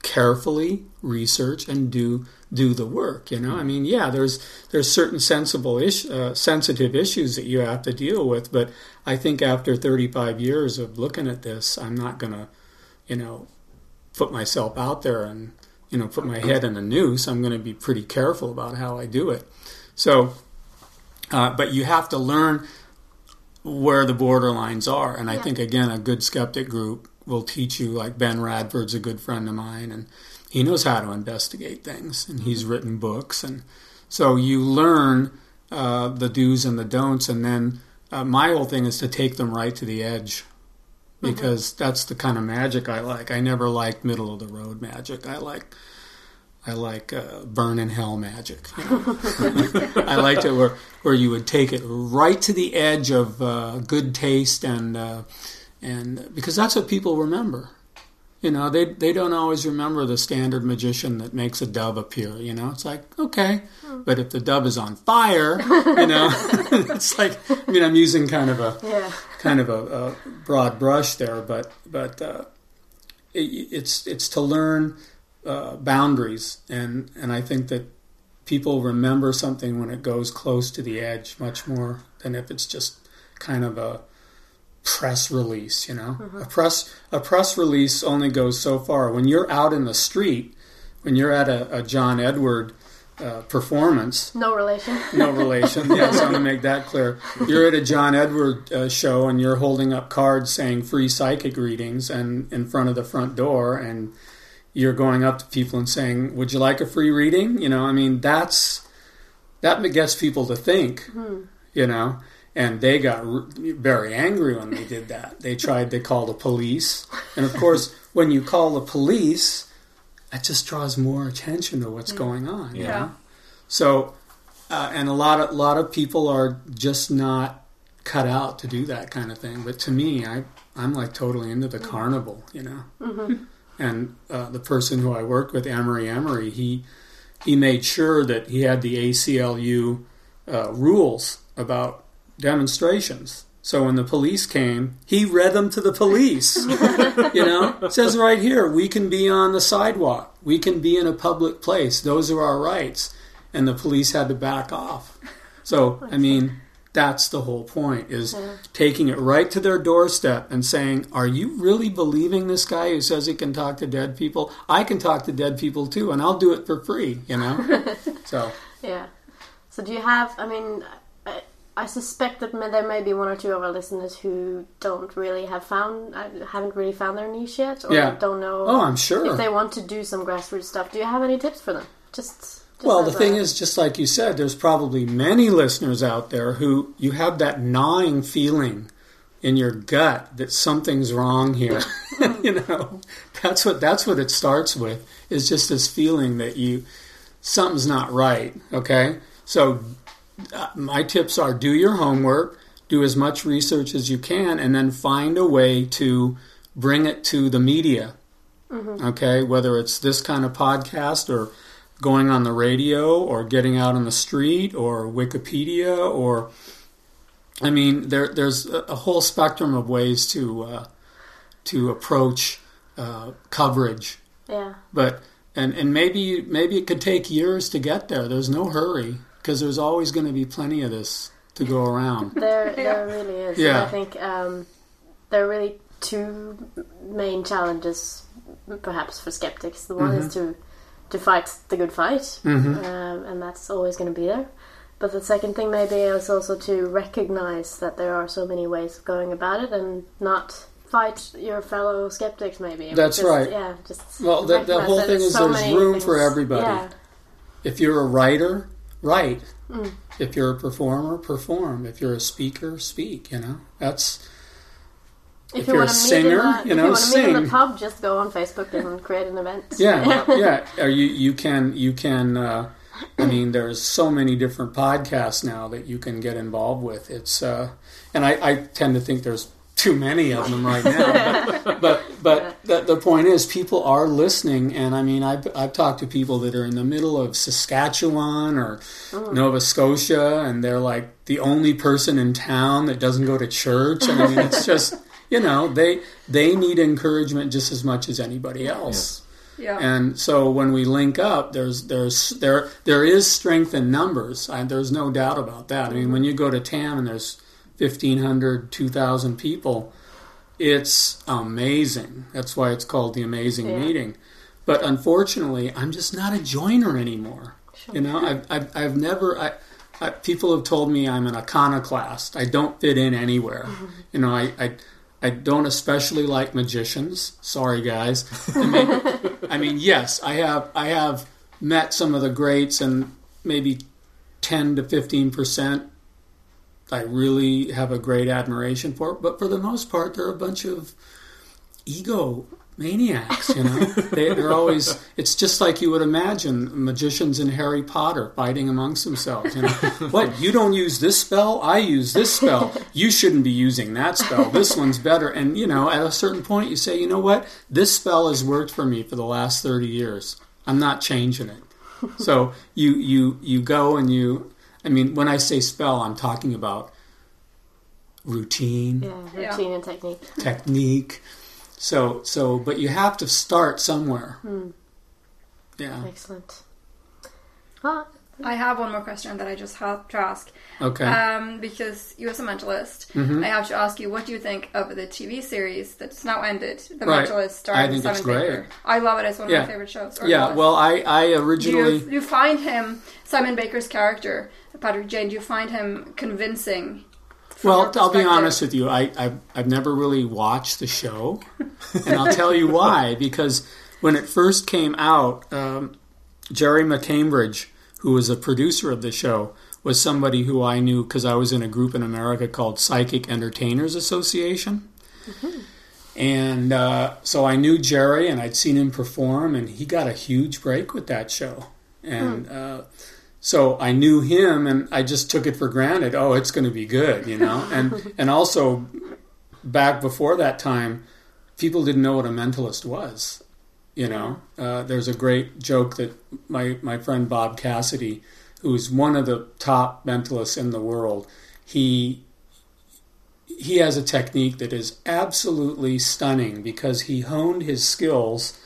carefully research and do do the work. You know, I mean, yeah, there's there's certain sensible ish, uh, sensitive issues that you have to deal with, but I think after 35 years of looking at this, I'm not gonna, you know, put myself out there and you know put my head in a noose. I'm going to be pretty careful about how I do it. So, uh, but you have to learn where the borderlines are, and I think again, a good skeptic group will teach you. Like Ben Radford's a good friend of mine, and he knows how to investigate things, and he's written books, and so you learn uh, the do's and the don'ts, and then uh, my whole thing is to take them right to the edge, mm-hmm. because mm-hmm. that's the kind of magic I like. I never liked middle of the road magic. I like I like uh, burn in hell magic. You know? I liked it where where you would take it right to the edge of uh, good taste and uh, and because that's what people remember. You know, they they don't always remember the standard magician that makes a dove appear. You know, it's like okay, but if the dove is on fire, you know, it's like I mean, I'm using kind of a Yeah. kind of a, a broad brush there, but but uh, it, it's it's to learn uh, boundaries, and and I think that people remember something when it goes close to the edge much more than if it's just kind of a press release. You know, a press a press release only goes so far. When you're out in the street, when you're at a, a John Edward uh, performance, No relation. no relation. Yes, I want to make that clear. You're at a John Edward uh, show and you're holding up cards saying free psychic readings and in front of the front door and you're going up to people and saying, "Would you like a free reading?" You know, I mean, that's that gets people to think, you know. And they got very angry when they did that. They tried to call the police, and of course, when you call the police, that just draws more attention to what's going on. You Yeah. know? So, uh, and a lot of lot of people are just not cut out to do that kind of thing. But to me, I I'm like totally into the carnival, you know. And uh, the person who I worked with, Amory Amory, he he made sure that he had the ACLU uh, rules about demonstrations. So when the police came, he read them to the police. you know, it says right here, we can be on the sidewalk, we can be in a public place. Those are our rights, and the police had to back off. So I mean, that's the whole point: is taking it right to their doorstep and saying, "Are you really believing this guy who says he can talk to dead people? I can talk to dead people too, and I'll do it for free." You know, so. Yeah. So do you have? I mean, I, suspect that there may be one or two of our listeners who don't really have found, uh, haven't really found their niche yet, or Yeah. don't know Oh, I'm sure. if they want to do some grassroots stuff. Do you have any tips for them? Just. just Well, the thing a- is, just like you said, there's probably many listeners out there who you have that gnawing feeling in your gut that something's wrong here. you know, that's what that's what it starts with. Is just this feeling that you something's not right. Okay, so my tips are: do your homework, do as much research as you can, and then find a way to bring it to the media. Okay, whether it's this kind of podcast or going on the radio or getting out on the street or Wikipedia or I mean there there's a, a whole spectrum of ways to uh, to approach uh, coverage. Yeah, but and and maybe maybe it could take years to get there. There's no hurry because there's always going to be plenty of this to go around there there really is. And Yeah. I think um, there are really two main challenges, perhaps for skeptics. The one Mm-hmm. is to to fight the good fight, um, and that's always going to be there. But the second thing maybe is also to recognize that there are so many ways of going about it, and not fight your fellow skeptics. Maybe That's Just- right. Yeah, just Well, the- the whole thing is there's many room for everybody. Yeah, if you're a writer write Mm. if you're a performer perform if you're a speaker speak you know that's if, If you you're want a singer, the, you if know, you want to meet in sing. the pub, just go on Facebook and create an event. yeah yeah or you you can you can uh, i mean there's so many different podcasts now that you can get involved with it's uh and i i tend to think there's too many of them right now but but, but the, the point is people are listening and i mean I've, I've talked to people that are in the middle of saskatchewan or oh. nova scotia and they're like the only person in town that doesn't go to church and i mean it's just you know they they need encouragement just as much as anybody else Yeah. and so when we link up, there's there's there there is strength in numbers. I, there's no doubt about that. I mean, when you go to TAM and there's 1,500, 2,000 people, it's amazing. That's why it's called the amazing Yeah. meeting. But unfortunately, I'm just not a joiner anymore. You know, I've, I've, I've never. I, I, people have told me I'm an iconoclast. I don't fit in anywhere. Mm-hmm. You know, I, I I don't especially like magicians. Sorry, guys. I mean, I mean, yes, I have I have met some of the greats, and maybe ten to fifteen percent I really have a great admiration for. But for the most part, they're a bunch of ego maniacs, you know. they, they're always. It's just like you would imagine magicians in Harry Potter fighting amongst themselves. You know, what you don't use this spell, I use this spell. You shouldn't be using that spell. This one's better. And you know, at a certain point, you say, you know what, this spell has worked for me for the last thirty years. I'm not changing it. So you you you go and you. I mean, when I say spell, I'm talking about routine, Yeah, Yeah. routine and technique. technique. So so, but you have to start somewhere. Hmm. Yeah. Excellent. Ah, I have one more question that I just have to ask. Okay. Um, because you as a mentalist, Mhm. I have to ask you what do you think of the TV series that's now ended, The Right. Mentalist, I think Simon it's great. Baker. I love it. It's one of Yeah. my favorite shows. yeah. Well, I I do you, originally do you find him Simon Baker's character, Patrick Jane? Do you find him convincing? well, I'll be honest with you. I I've, I've never really watched the show, and I'll tell you why. Because when it first came out, um, Jerry McCambridge, who was a producer of the show, was somebody who I knew because I was in a group in America called Psychic Entertainers Association. And uh, so I knew Jerry, and I'd seen him perform, and he got a huge break with that show. And uh, so I knew him, and I just took it for granted. Oh, it's going to be good, you know. And and also, back before that time, people didn't know what a mentalist was. You know, uh, there's a great joke that my my friend Bob Cassidy, who's one of the top mentalists in the world, he he has a technique that is absolutely stunning because he honed his skills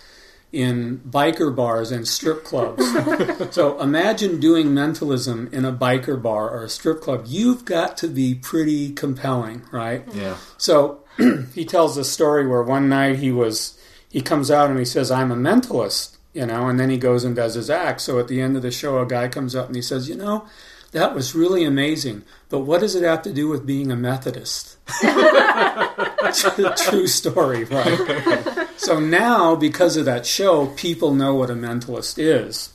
in biker bars and strip clubs. so imagine doing mentalism in a biker bar or a strip club. You've got to be pretty compelling, right? Yeah. So he tells a story where one night he was he comes out and he says, "I'm a mentalist," you know, and then he goes and does his act. So at the end of the show, a guy comes up and he says, "You know, that was really amazing, but what does it have to do with being a Methodist?" True story, right? So now, because of that show, people know what a mentalist is,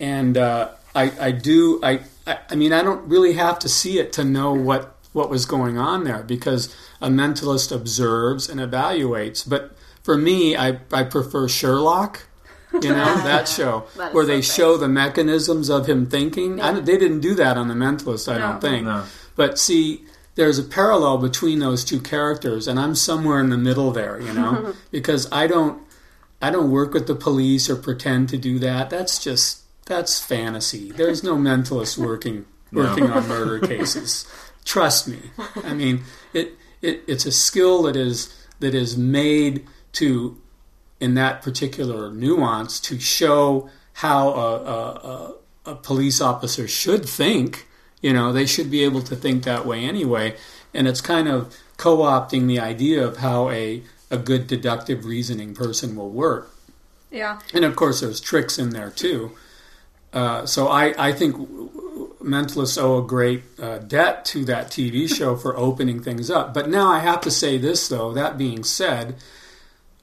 and uh, I, I do. I, I, I mean, I don't really have to see it to know what what was going on there because a mentalist observes and evaluates. But for me, I, I prefer Sherlock. You know that show That is where they great. show the mechanisms of him thinking. I, they didn't do that on the Mentalist, I No. don't think. No. But see, there's a parallel between those two characters, and I'm somewhere in the middle there, you know, because I don't, I don't work with the police or pretend to do that. That's just that's fantasy. There's no mentalist working working on murder cases. Trust me. I mean, it, it it's a skill that is that is made to in that particular nuance to show how a, a, a, a police officer should think. You know, they should be able to think that way anyway. And it's kind of co opting the idea of how a, a good deductive reasoning person will work. Yeah. And of course, there's tricks in there too. Uh, so I, I think mentalists owe a great uh, debt to that TV show for opening things up. But now I have to say this, though. That being said,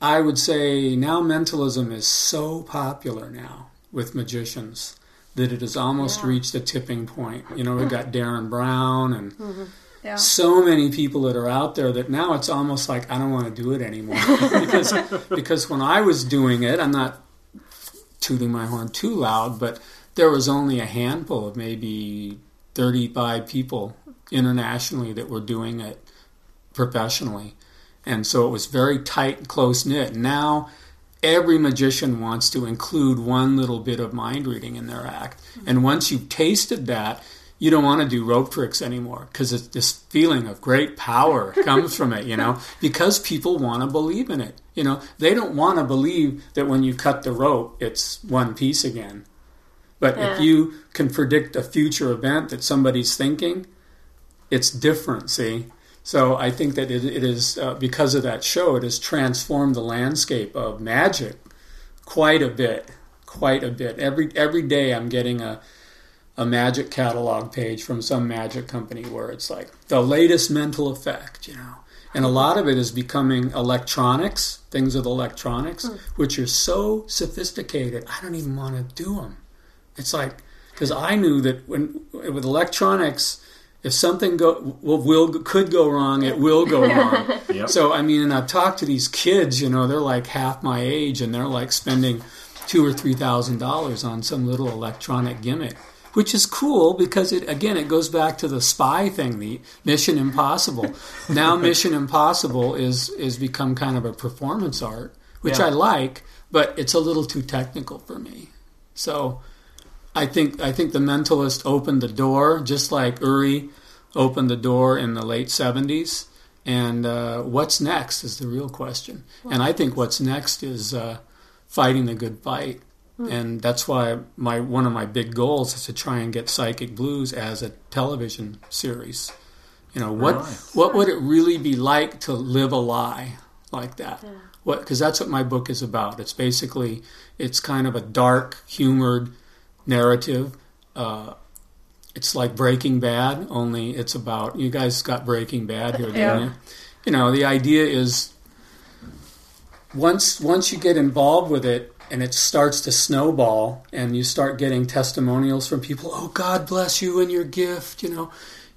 I would say now mentalism is so popular now with magicians that it has almost Yeah. reached a tipping point. You know, we've got Derren Brown and mm-hmm. Yeah. so many people that are out there that now it's almost like I don't want to do it anymore because because when I was doing it, I'm not tooting my horn too loud, but there was only a handful of maybe 35 people internationally that were doing it professionally. And so it was very tight and close knit. Now every magician wants to include one little bit of mind reading in their act. And once you've tasted that, you don't want to do rope tricks anymore because it's this feeling of great power comes from it, you know, because people want to believe in it. You know, they don't want to believe that when you cut the rope, it's one piece again. But if you can predict a future event that somebody's thinking, it's different, see? So I think that it, it is, uh, because of that show, it has transformed the landscape of magic quite a bit. Quite a bit. Every, every day I'm getting a, a magic catalog page from some magic company where it's like the latest mental effect, you know. And a lot of it is becoming electronics, things with electronics, which are so sophisticated, I don't even want to do them. It's like, because I knew that when with electronics if something go well, will could go wrong, it will go wrong. Yep. So I mean, and I've talked to these kids. You know, they're like half my age, and they're like spending two or three thousand dollars on some little electronic gimmick, which is cool because it again it goes back to the spy thing, the Mission Impossible. now Mission Impossible is is become kind of a performance art, which Yeah. I like, but it's a little too technical for me. So I think I think the Mentalist opened the door, just like Uri opened the door in the late seventies. And uh, what's next is the real question. And I think what's next is uh, fighting the good fight. And that's why my one of my big goals is to try and get Psychic Blues as a television series. You know what Right. what would it really be like to live a lie like that? What because that's what my book is about. It's basically it's kind of a dark, humored narrative. Uh, it's like Breaking Bad, only it's about you guys got Breaking Bad here, didn't Yeah. you? You know, the idea is once once you get involved with it and it starts to snowball and you start getting testimonials from people, oh God bless you and your gift, you know,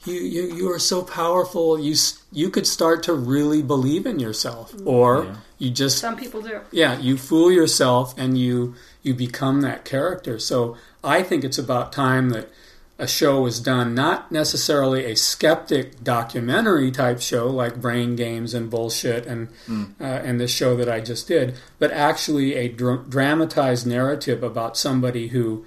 you you, you are so powerful. You you could start to really believe in yourself, or Yeah. you just Some people do. yeah you fool yourself and you you become that character so i think it's about time that a show was done not necessarily a skeptic documentary type show like brain games and bullshit and uh, and the show that i just did but actually a dr- dramatized narrative about somebody who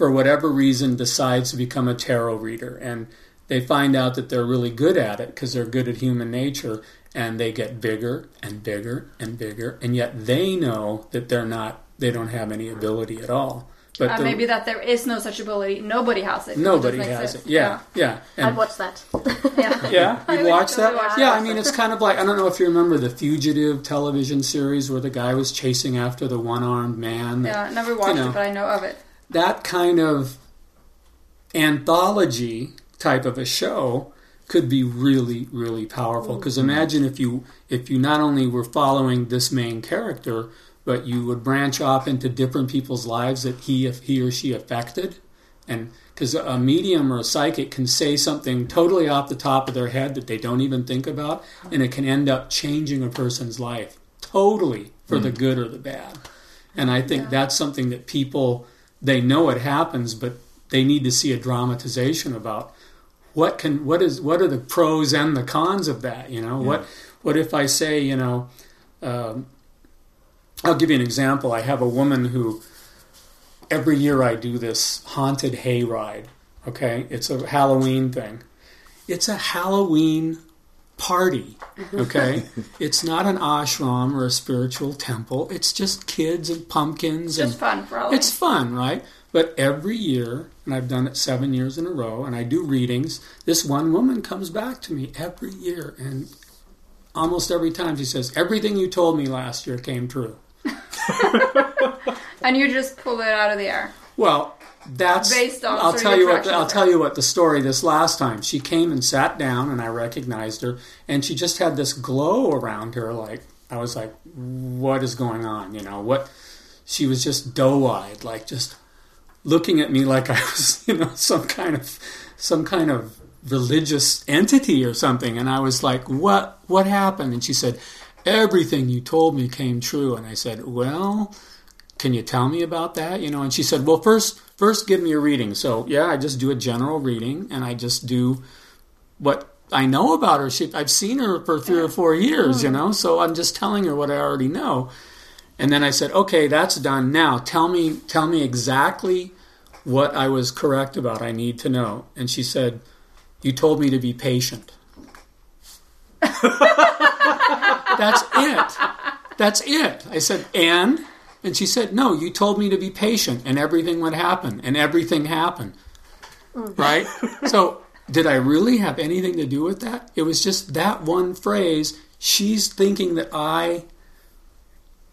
for whatever reason decides to become a tarot reader. And they find out that they're really good at it because they're good at human nature and they get bigger and bigger and bigger and yet they know that they're not they don't have any ability at all but Uh, the- maybe that there is no such ability. Nobody has it. nobody just has makes it yeah yeah I'd and watch that. Yeah. yeah I you would watch that watch yeah that. i mean it's kind of like i don't know if you remember the fugitive television series where the guy was chasing after the one-armed man that- Yeah, I never watched know. it, but I know of it. that kind of anthology type of a show could be really really powerful because imagine if you if you not only were following this main character but you would branch off into different people's lives that he if he or she affected. And because a medium or a psychic can say something totally off the top of their head that they don't even think about and it can end up changing a person's life totally for the good or the bad. And i think that's something that people they know it happens but they need to see a dramatization about what can what is what are the pros and the cons of that you know? What what if i say you know um, i'll give you an example i have a woman who every year i do this haunted hayride okay it's a halloween thing it's a halloween party mm-hmm. okay it's not an ashram or a spiritual temple it's just kids and pumpkins and Just fun for all. it's fun, right? But every year, and I've done it seven years in a row, and I do readings, this one woman comes back to me every year, and almost every time she says, Everything you told me last year came true. and you just pull it out of the air. Well, that's Based on I'll tell you what I'll tell you what the story this last time. She came and sat down and I recognized her and she just had this glow around her like I was like what is going on, you know? What she was just doe-eyed like just looking at me like I was, you know, some kind of some kind of religious entity or something and I was like, "What what happened?" And she said, "Everything you told me came true." And I said, "Well, can you tell me about that? You know and she said well first first give me a reading. So yeah i just do a general reading and i just do what i know about her. She, i've seen her for three or four years you know so i'm just telling her what i already know. And then i said okay that's done. Now tell me tell me exactly what i was correct about. I need to know. And she said you told me to be patient that's it that's it i said and and she said, No, you told me to be patient and everything would happen, and everything happened. Right? So, did I really have anything to do with that? It was just that one phrase. She's thinking that I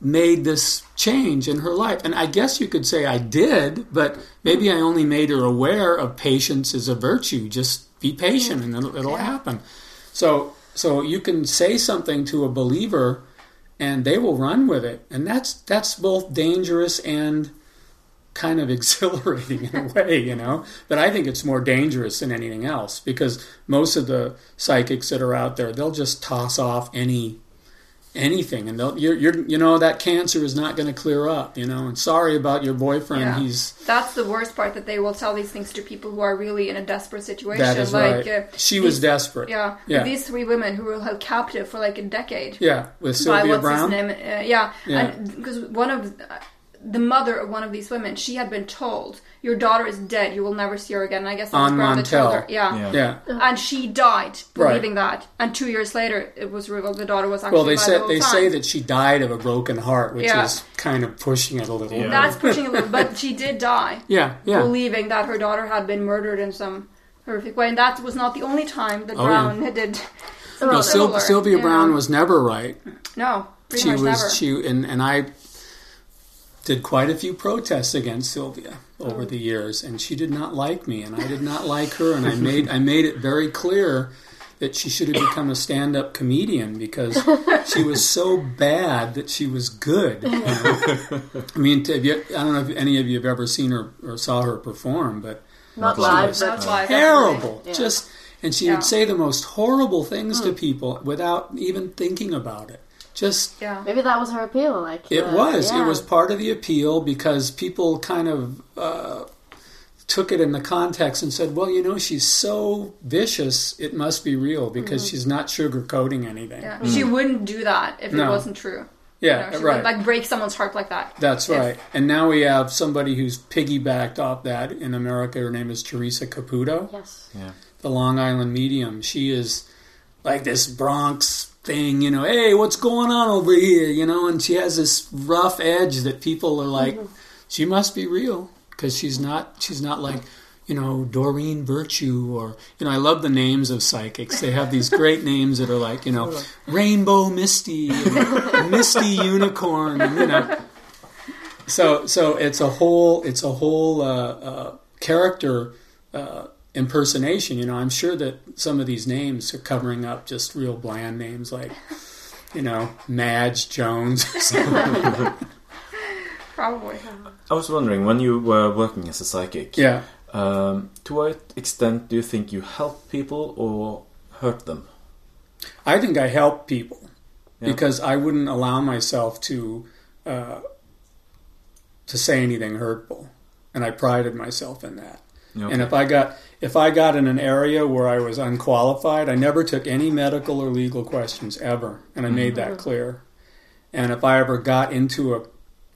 made this change in her life. And I guess you could say I did, but maybe I only made her aware of patience as a virtue. Just be patient and it'll, it'll happen. So, so you can say something to a believer and they will run with it and that's that's both dangerous and kind of exhilarating in a way, you know. But I think it's more dangerous than anything else because most of the psychics that are out there, they'll just toss off any anything, and they'll you're, you're you know that cancer is not going to clear up, you know. And sorry about your boyfriend, Yeah. he's That's the worst part that they will tell these things to people who are really in a desperate situation. that is like, right. uh, she was desperate. Yeah, Yeah. these three women who were held captive for like a decade Yeah, with by Sylvia what's Browne. his name? Uh, yeah, Yeah. because one of uh, the mother of one of these women, she had been told, "Your daughter is dead. You will never see her again." And I guess that On Browne that told her. Montel. Yeah. Yeah. Yeah. and she died Right. believing that. And two years later, it was revealed the daughter was actually Well, they alive said the whole they time. say that she died of a broken heart, which Yeah. is kind of pushing it a little. Yeah. bit. That's pushing a little, but she did die. Yeah, yeah. believing that her daughter had been murdered in some horrific way, and that was not the only time that Oh, Browne did. No, Syl- Sylvia yeah. Browne was never right. No, pretty she much was never. she and and I did quite a few protests against Sylvia over oh. the years, and she did not like me, and I did not like her, and I made I made it very clear that she should have become a stand-up comedian because she was so bad that she was good. you know? I mean, to, you, I don't know if any of you have ever seen her or saw her perform, but Not Not live, live. but Not live. terrible. Yeah. Just and she Yeah. would say the most horrible things to hmm. people without even thinking about it. Just yeah. maybe that was her appeal. Like it uh, was. yeah. It was part of the appeal because people kind of uh, took it in the context and said, "Well, you know, she's so vicious. It must be real because she's not sugarcoating anything." Yeah. She wouldn't do that if it wasn't true. Yeah, You know, right. would like break someone's heart like that. That's If- right. And now we have somebody who's piggybacked off that in America. Her name is Teresa Caputo. Yes. Yeah. the Long Island medium. She is like this Bronx thing, you know, hey, what's going on over here, you know, and she has this rough edge that people are like, she must be real because she's not, she's not like, you know, Doreen Virtue or, you know, I love the names of psychics. They have these great names that are like, you know, Rainbow Misty, Misty Unicorn, and, you know. So, so it's a whole, it's a whole uh, uh, character uh, impersonation. You know, I'm sure that some of these names are covering up just real bland names like, you know, Madge Jones. Probably. I was wondering when you were working as a psychic. yeah. Um, to what extent do you think you help people or hurt them? I think I help people Yeah. because I wouldn't allow myself to uh, to say anything hurtful, and I prided myself in that. Okay. And if I got if I got in an area where I was unqualified, I never took any medical or legal questions ever, and I made that mm-hmm. clear. And if I ever got into a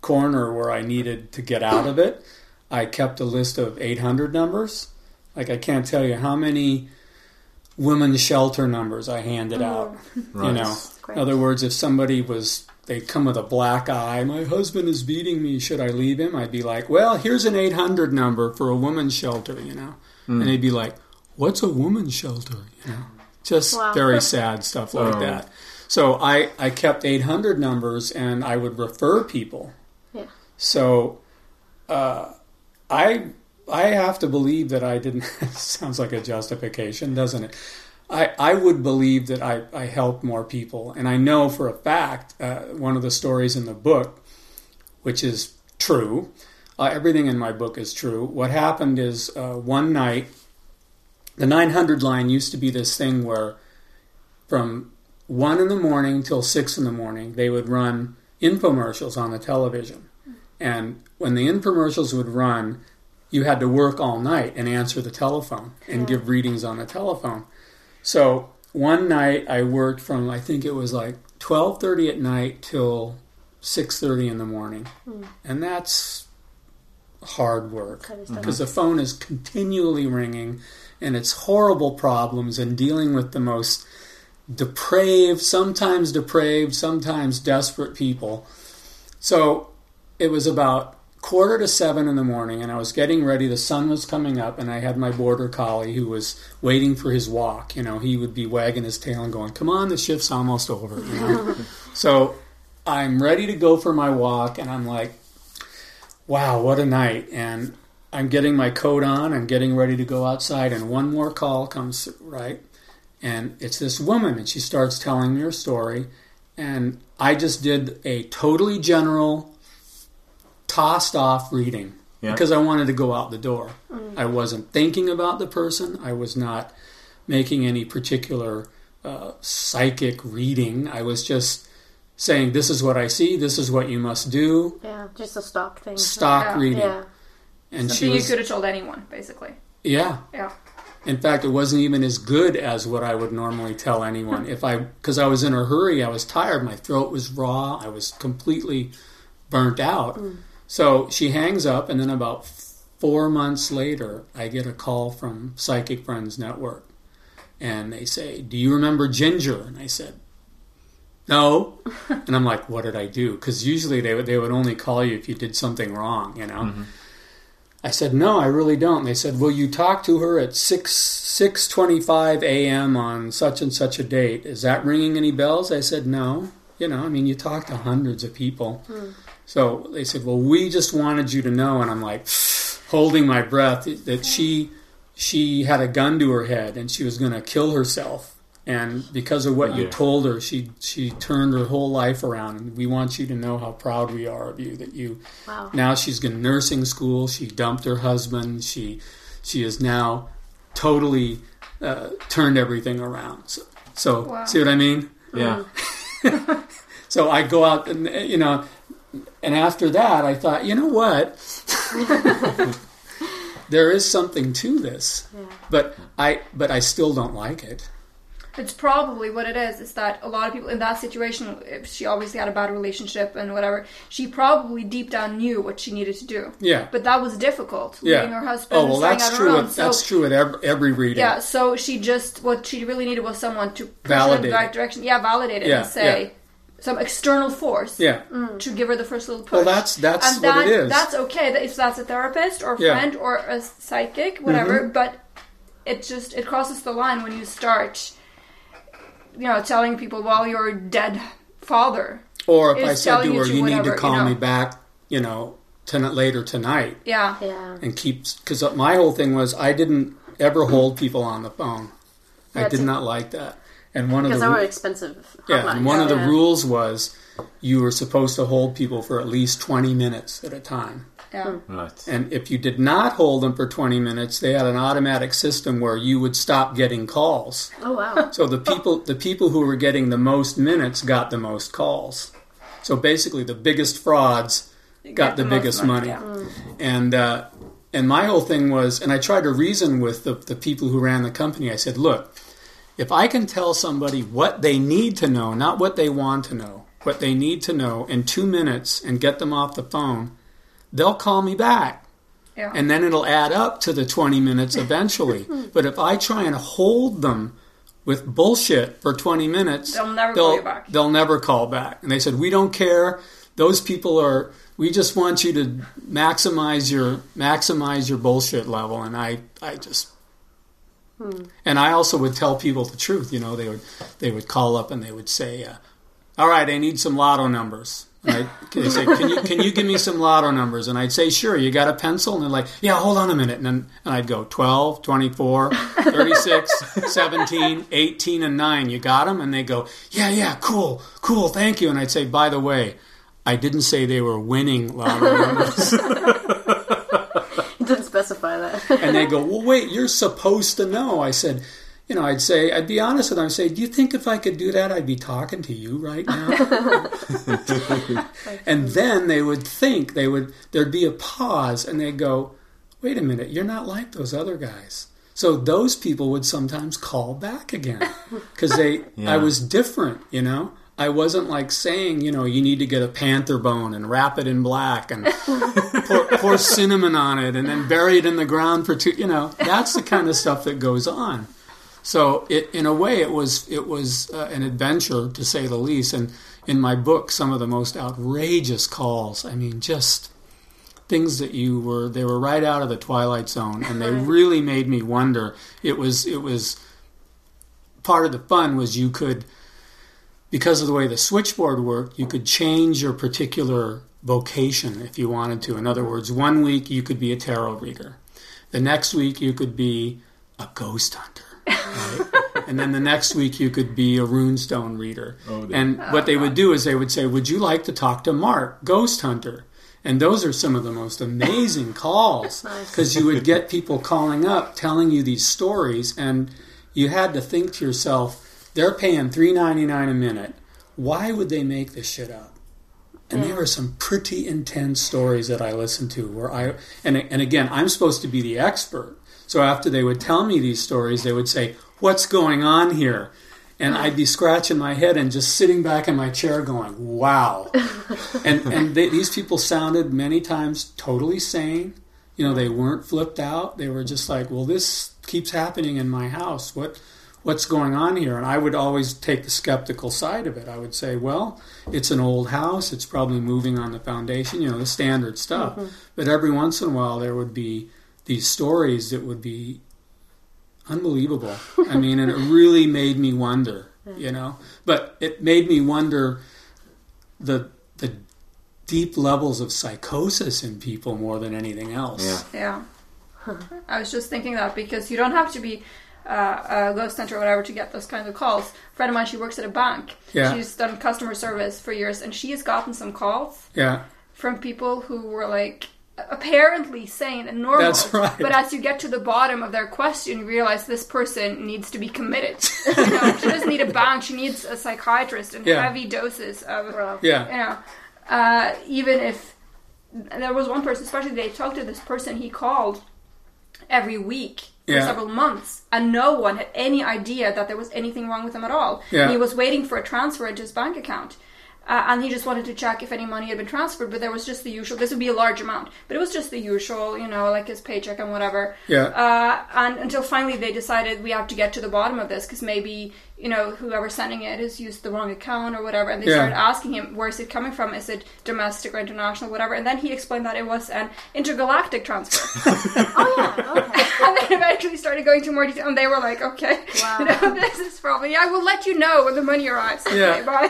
corner where I needed to get out of it, I kept a list of 800 numbers. Like I can't tell you how many women's shelter numbers I handed out. right. You know, Great. in other words, if somebody was they come with a black eye, my husband is beating me, should I leave him? I'd be like, well, here's an 800 number for a woman's shelter, you know. And they'd be like, what's a woman's shelter, you know? Just Wow. very sad stuff like Oh. that. So I I kept 800 numbers and I would refer people. Yeah. So uh, I I have to believe that I didn't. sounds like a justification, doesn't it? I, I would believe that I, I helped more people. And I know for a fact, uh, one of the stories in the book, which is true, uh, everything in my book is true. What happened is uh, one night, the 900 line used to be this thing where from 1 in the morning till 6 in the morning, they would run infomercials on the television. And when the infomercials would run, you had to work all night and answer the telephone and give readings on the telephone. So one night I worked from I think it was like twelve thirty at night till six thirty in the morning, hmm. and that's hard work That is tough. because the phone is continually ringing, and it's horrible problems and dealing with the most depraved, sometimes depraved, sometimes desperate people. So it was about quarter to seven in the morning, and I was getting ready. The sun was coming up, and I had my border collie who was waiting for his walk. You know, he would be wagging his tail and going, "Come on, the shift's almost over." You know, so I'm ready to go for my walk, and I'm like, "Wow, what a night!" And I'm getting my coat on. I'm getting ready to go outside, and one more call comes through, right, and it's this woman, and she starts telling me her story, and I just did a totally general tossed off reading Yeah. because I wanted to go out the door. I wasn't thinking about the person. I was not making any particular uh, psychic reading. I was just saying, "This is what I see. This is what you must do." Yeah, just a stock thing. Stock Yeah. reading, Yeah. and she was, you could have told anyone, basically. yeah. Yeah. In fact, it wasn't even as good as what I would normally tell anyone. If I, because I was in a hurry, I was tired, my throat was raw, I was completely burnt out. So she hangs up, and then about four months later, I get a call from Psychic Friends Network, and they say, "Do you remember Ginger?" And I said, "No." and I'm like, "What did I do?" Because usually they would they would only call you if you did something wrong, you know. Mm-hmm. I said, "No, I really don't." And they said, "Will you talk to her at six six twenty five a.m. on such and such a date? Is that ringing any bells?" I said, "No." You know, I mean, you talk to hundreds of people. Hmm. So they said, "Well, we just wanted you to know," and I'm like, holding my breath, that she she had a gun to her head and she was going to kill herself. And because of what you Yeah. told her, she she turned her whole life around. And we want you to know how proud we are of you. That you Wow. now she's in nursing school. She dumped her husband. She she is now totally uh, turned everything around. So, so Wow. see what I mean? Yeah. So I go out and you know, and after that I thought, you know what? there is something to this, Yeah. but I but I still don't like it. It's probably what it is. Is that a lot of people in that situation? If she obviously had a bad relationship and whatever, she probably deep down knew what she needed to do. Yeah. But that was difficult. Yeah. Leaving her husband, Oh well, that's true. At, So that's true at every, every reading. yeah, so she just what she really needed was someone to push in Validate the right direction. Yeah, validate it Yeah, and say yeah. Some external force. Yeah. To give her the first little push. Well, that's- that's and what it is. That's okay if that's a therapist or a Yeah. Mm-hmm. friend or a psychic, whatever. But it just it crosses the line when you start, you know, telling people, "Well, your dead father." Or if I is said to telling you her, to "You need whatever, to you call know. me back," you know, tonight later tonight, Yeah. Yeah. and keeps because my whole thing was I didn't ever hold people on the phone. I did it. not like that. And one of Because the they were ru- expensive. yeah, hotlines. and one of the Yeah. rules was you were supposed to hold people for at least twenty minutes at a time. Yeah. Right. And if you did not hold them for 20 minutes, they had an automatic system where you would stop getting calls. Oh wow. So the people the people who were getting the most minutes got the most calls. So basically the biggest frauds got the, the biggest money, money. yeah. And uh, and my whole thing was and I tried to reason with the, the people who ran the company. I said, "Look, if I can tell somebody what they need to know, not what they want to know, what they need to know in 2 minutes and get them off the phone, they'll call me back." Yeah. and then it'll add up to the 20 minutes eventually. but if I try and hold them with bullshit for 20 minutes, They'll never call you back. They'll never call back. And they said, "We don't care. Those people are we just want you to maximize your maximize your bullshit level." And I I just and I also would tell people the truth, you know, they would they would call up and they would say, uh, "All right, I need some lotto numbers." And I, they say, "Can you can you give me some lotto numbers?" And I'd say, "Sure." You got a pencil? And they're like, "Yeah, hold on a minute." And then and I'd go 12, 24, 36, 17, 18 and 9. You got them? And they go, "Yeah, yeah, cool. Cool. Thank you." And I'd say, "By the way, I didn't say they were winning lotto numbers." It didn't specify that. and they go, "Well, wait, you're supposed to know." I said, "You know, I'd say, I'd be honest with them. I'd say, do you think if I could do that, I'd be talking to you right now?" and then they would think they would. There'd be a pause, and they'd go, "Wait a minute, you're not like those other guys." So those people would sometimes call back again because they, Yeah. I was different, you know. I wasn't like saying, you know, you need to get a panther bone and wrap it in black and pour, pour cinnamon on it and then bury it in the ground for two. You know, that's the kind of stuff that goes on. So, it, in a way, it was it was uh, an adventure to say the least. And in my book, some of the most outrageous calls. I mean, just things that you were they were right out of the twilight zone, and they really made me wonder. It was it was part of the fun was you could because of the way the switchboard worked, you could change your particular vocation if you wanted to. In other words, one week you could be a tarot reader. The next week you could be a ghost hunter. Right? and then the next week you could be a runestone reader. Oh, and oh, what they would do is they would say, Would you like to talk to Mark, ghost hunter? And those are some of the most amazing calls because you would get people calling up telling you these stories, and you had to think to yourself, they're paying three ninety nine a minute. Why would they make this shit up? And there were some pretty intense stories that I listened to where I and and again I'm supposed to be the expert. So after they would tell me these stories, they would say, "What's going on here?" And I'd be scratching my head and just sitting back in my chair going, "Wow." and and they, these people sounded many times totally sane. You know, they weren't flipped out. They were just like, "Well, this keeps happening in my house. What what's going on here?" And I would always take the skeptical side of it. I would say, "Well, it's an old house. It's probably moving on the foundation. You know, the standard stuff." Mm-hmm. But every once in a while, there would be these stories that would be unbelievable. I mean, and it really made me wonder, you know. But it made me wonder the the deep levels of psychosis in people more than anything else. Yeah. Yeah. I was just thinking that because you don't have to be uh, a ghost hunter or whatever to get those kinds of calls. A friend of mine, she works at a bank. Yeah. She's done customer service for years, and she has gotten some calls Yeah, from people who were like apparently sane and normal. That's right. But as you get to the bottom of their question, you realize this person needs to be committed. you know, she doesn't need a bank; she needs a psychiatrist and Yeah. heavy doses of Wow. yeah, you know, uh, even if there was one person, especially they talked to this person, he called every week for Yeah. several months, and no one had any idea that there was anything wrong with him at all. Yeah. He was waiting for a transfer into his bank account. Uh, and he just wanted to check if any money had been transferred, but there was just the usual. This would be a large amount, but it was just the usual, you know, like his paycheck and whatever. yeah. Uh, and until finally they decided we have to get to the bottom of this because maybe you know whoever's sending it has used the wrong account or whatever. And they Yeah. started asking him where's it coming from? Is it domestic or international, whatever? And then he explained that it was an intergalactic transfer. Oh yeah. Okay. and they eventually started going into more detail, and they were like, okay, Wow. you know, this is probably I will let you know when the money arrives. Okay, Yeah. bye.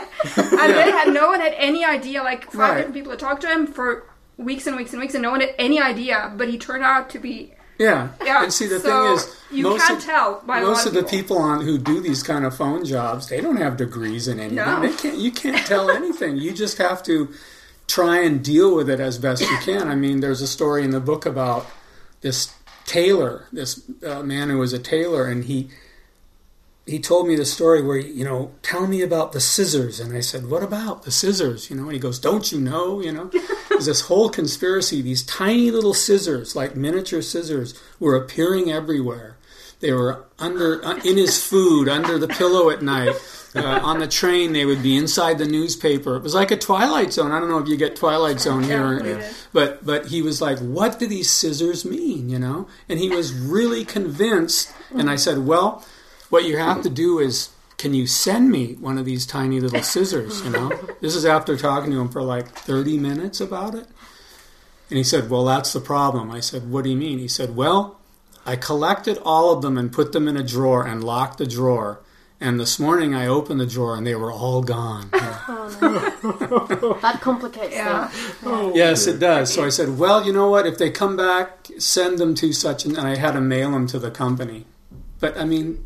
And they had no one had any idea. Like five Right. different people had talked to him for weeks and weeks and weeks, and no one had any idea. But he turned out to be Yeah. yeah. And see, the so thing is, you most can't of, tell by most of the people on who do these kind of phone jobs, they don't have degrees in anything. No. They can't. You can't tell anything. You just have to try and deal with it as best you can. I mean, there's a story in the book about this tailor, this uh, man who was a tailor, and he he told me the story where you know, tell me about the scissors, and I said, what about the scissors? You know, and he goes, don't you know? You know, there's this whole conspiracy. These tiny little scissors, like miniature scissors, were appearing everywhere. They were under uh, in his food, under the pillow at night. Uh, on the train, they would be inside the newspaper. It was like a Twilight Zone. I don't know if you get Twilight Zone here, did. but but he was like, "What do these scissors mean?" You know, and he was really convinced. And I said, "Well, what you have to do is." Can you send me one of these tiny little scissors? You know, this is after talking to him for like 30 minutes about it. And he said, Well, that's the problem. I said, What do you mean? He said, Well, I collected all of them and put them in a drawer and locked the drawer. And this morning I opened the drawer and they were all gone. Oh, that complicates Yeah. things. Oh. yes, it does. So I said, Well, you know what? If they come back, send them to such and, and I had to mail them to the company. But I mean,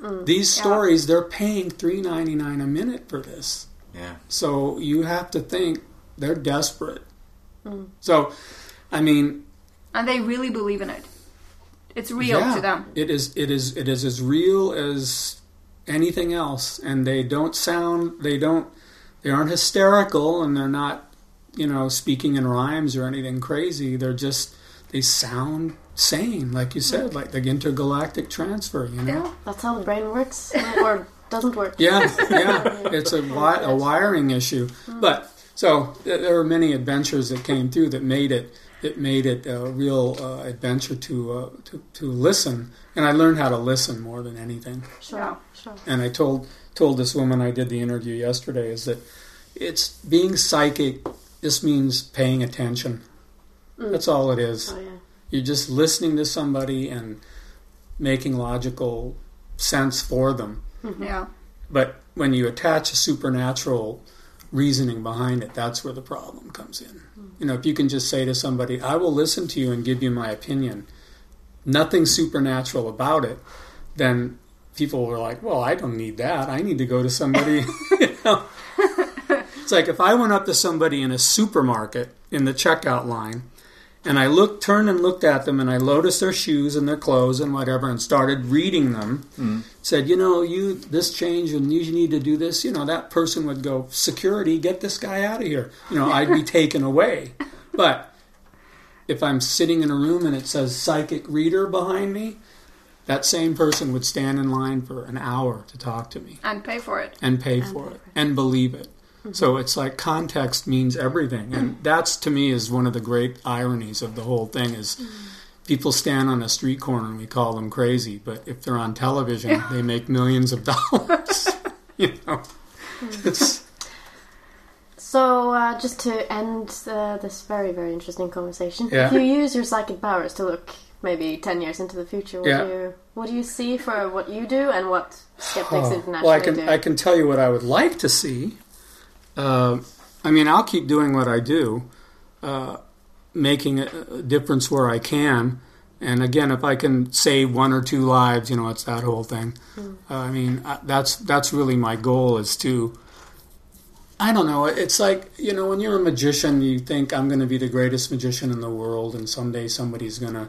Mm. these Yeah. stories, they're paying three ninety nine a minute for this. Yeah. So you have to think they're desperate. Mm. So, I mean, and they really believe in it. It's real yeah, to them. It is. It is. It is as real as anything else, and they don't sound. They don't. They aren't hysterical, and they're not, you know, speaking in rhymes or anything crazy. They're just. They sound sane, like you said, like the intergalactic transfer. You know. Yeah. That's how the brain works, or doesn't work. Yeah, yeah, it's a, wi- a wiring issue. But so there were many adventures that came through that made it it made it a real uh, adventure to, uh, to to listen, and I learned how to listen more than anything. Sure. Yeah. Sure. And I told told this woman I did the interview yesterday is that it's being psychic. This means paying attention. Mm. That's all it is. Oh yeah. You're just listening to somebody and making logical sense for them. Mm-hmm. Yeah. But when you attach a supernatural reasoning behind it, that's where the problem comes in. Mm. You know, if you can just say to somebody, I will listen to you and give you my opinion, nothing supernatural about it, then people were like, well, I don't need that. I need to go to somebody. you know? It's like if I went up to somebody in a supermarket in the checkout line and I looked, turned and looked at them and I noticed their shoes and their clothes and whatever and started reading them, mm-hmm. said, you know, you, this change and you need to do this, you know, that person would go, security, get this guy out of here. You know, I'd be taken away. But if I'm sitting in a room and it says psychic reader behind me, that same person would stand in line for an hour to talk to me And pay for it. and pay for it and believe it. So it's like context means everything, and that's to me is one of the great ironies of the whole thing is people stand on a street corner and we call them crazy, but if they're on television, they make millions of dollars. you know, it's So, uh, just to end uh, this very, very interesting conversation, Yeah. if you use your psychic powers to look maybe 10 years into the future, what, Yeah. do, you, what do you see for what you do and what Skeptics Oh, Internationally well, I can do? I can tell you what I would like to see. Uh, I mean, I'll keep doing what I do, uh, making a, difference where I can. And again, if I can save one or two lives, you know, it's that whole thing. Uh, I mean, I, that's that's really my goal is to. I don't know. It's like you know, when you're a magician, you think I'm going to be the greatest magician in the world, and someday somebody's going to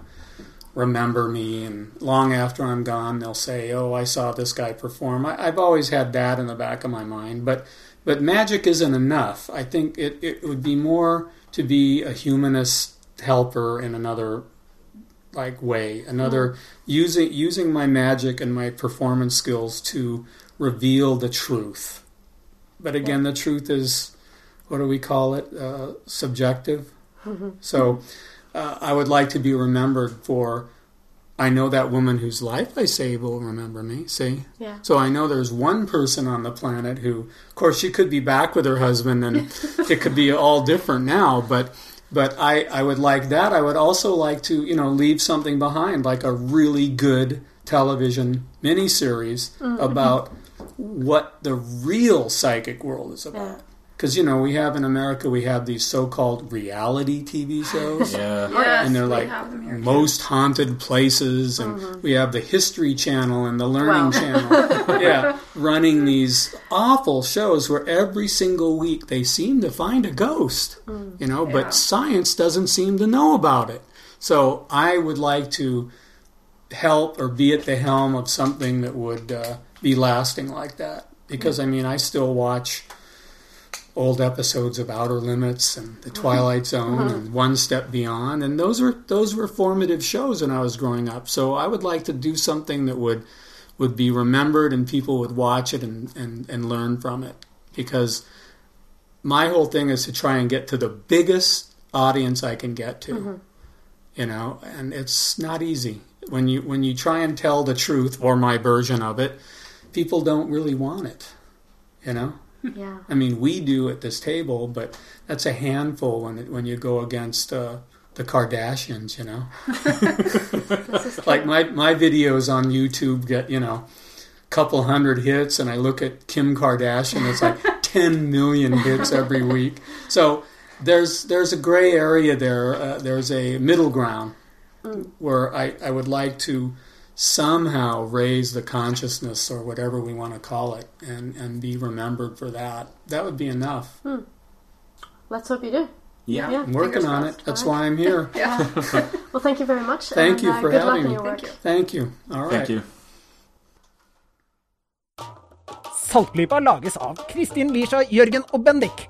remember me and long after I'm gone they'll say oh I saw this guy perform I, I've always had that in the back of my mind but but magic isn't enough. I think it, it would be more to be a humanist helper in another like way. Another using using my magic and my performance skills to reveal the truth. But again the truth is what do we call it? Uh, subjective. So uh, I would like to be remembered for. I know that woman whose life I saved will remember me. See, Yeah. so I know there's one person on the planet who, of course, she could be back with her husband, and it could be all different now. But, but I, I would like that. I would also like to, you know, leave something behind, like a really good television miniseries mm-hmm. about what the real psychic world is about. Yeah. Because you know we have in America we have these so-called reality TV shows, Yeah. Yes, and they're like them here, most haunted places, and we have the History Channel and the Learning Wow. Channel, yeah, running these awful shows where every single week they seem to find a ghost, you know, Yeah. but science doesn't seem to know about it. So I would like to help or be at the helm of something that would uh, be lasting like that. Because I mean, I still watch old episodes of Outer Limits and The uh-huh. Twilight Zone uh-huh. and One Step Beyond, and those were those were formative shows when I was growing up. So I would like to do something that would would be remembered and people would watch it and, and, and learn from it. Because my whole thing is to try and get to the biggest audience I can get to. Uh-huh. You know, and it's not easy. When you when you try and tell the truth or my version of it, people don't really want it. You know? Yeah. I mean, we do at this table, but that's a handful when it, when you go against uh, the Kardashians. You know, like my my videos on YouTube get you know a couple hundred hits, and I look at Kim Kardashian, it's like ten million hits every week. So there's there's a gray area there. Uh, there's a middle ground where I, I would like to somehow raise the consciousness or whatever we want to call it and, and be remembered for that. That would be enough. Let's hope you do. Yeah. Yeah. I'm working on it. That's why I'm here. Yeah. Well, thank you very much. Thank and, you uh, for good luck having in me. your work. Thank you. Thank you. All right. Thank you. Saltklypa lages av Kristin Lisha, Jørgen og Bendik.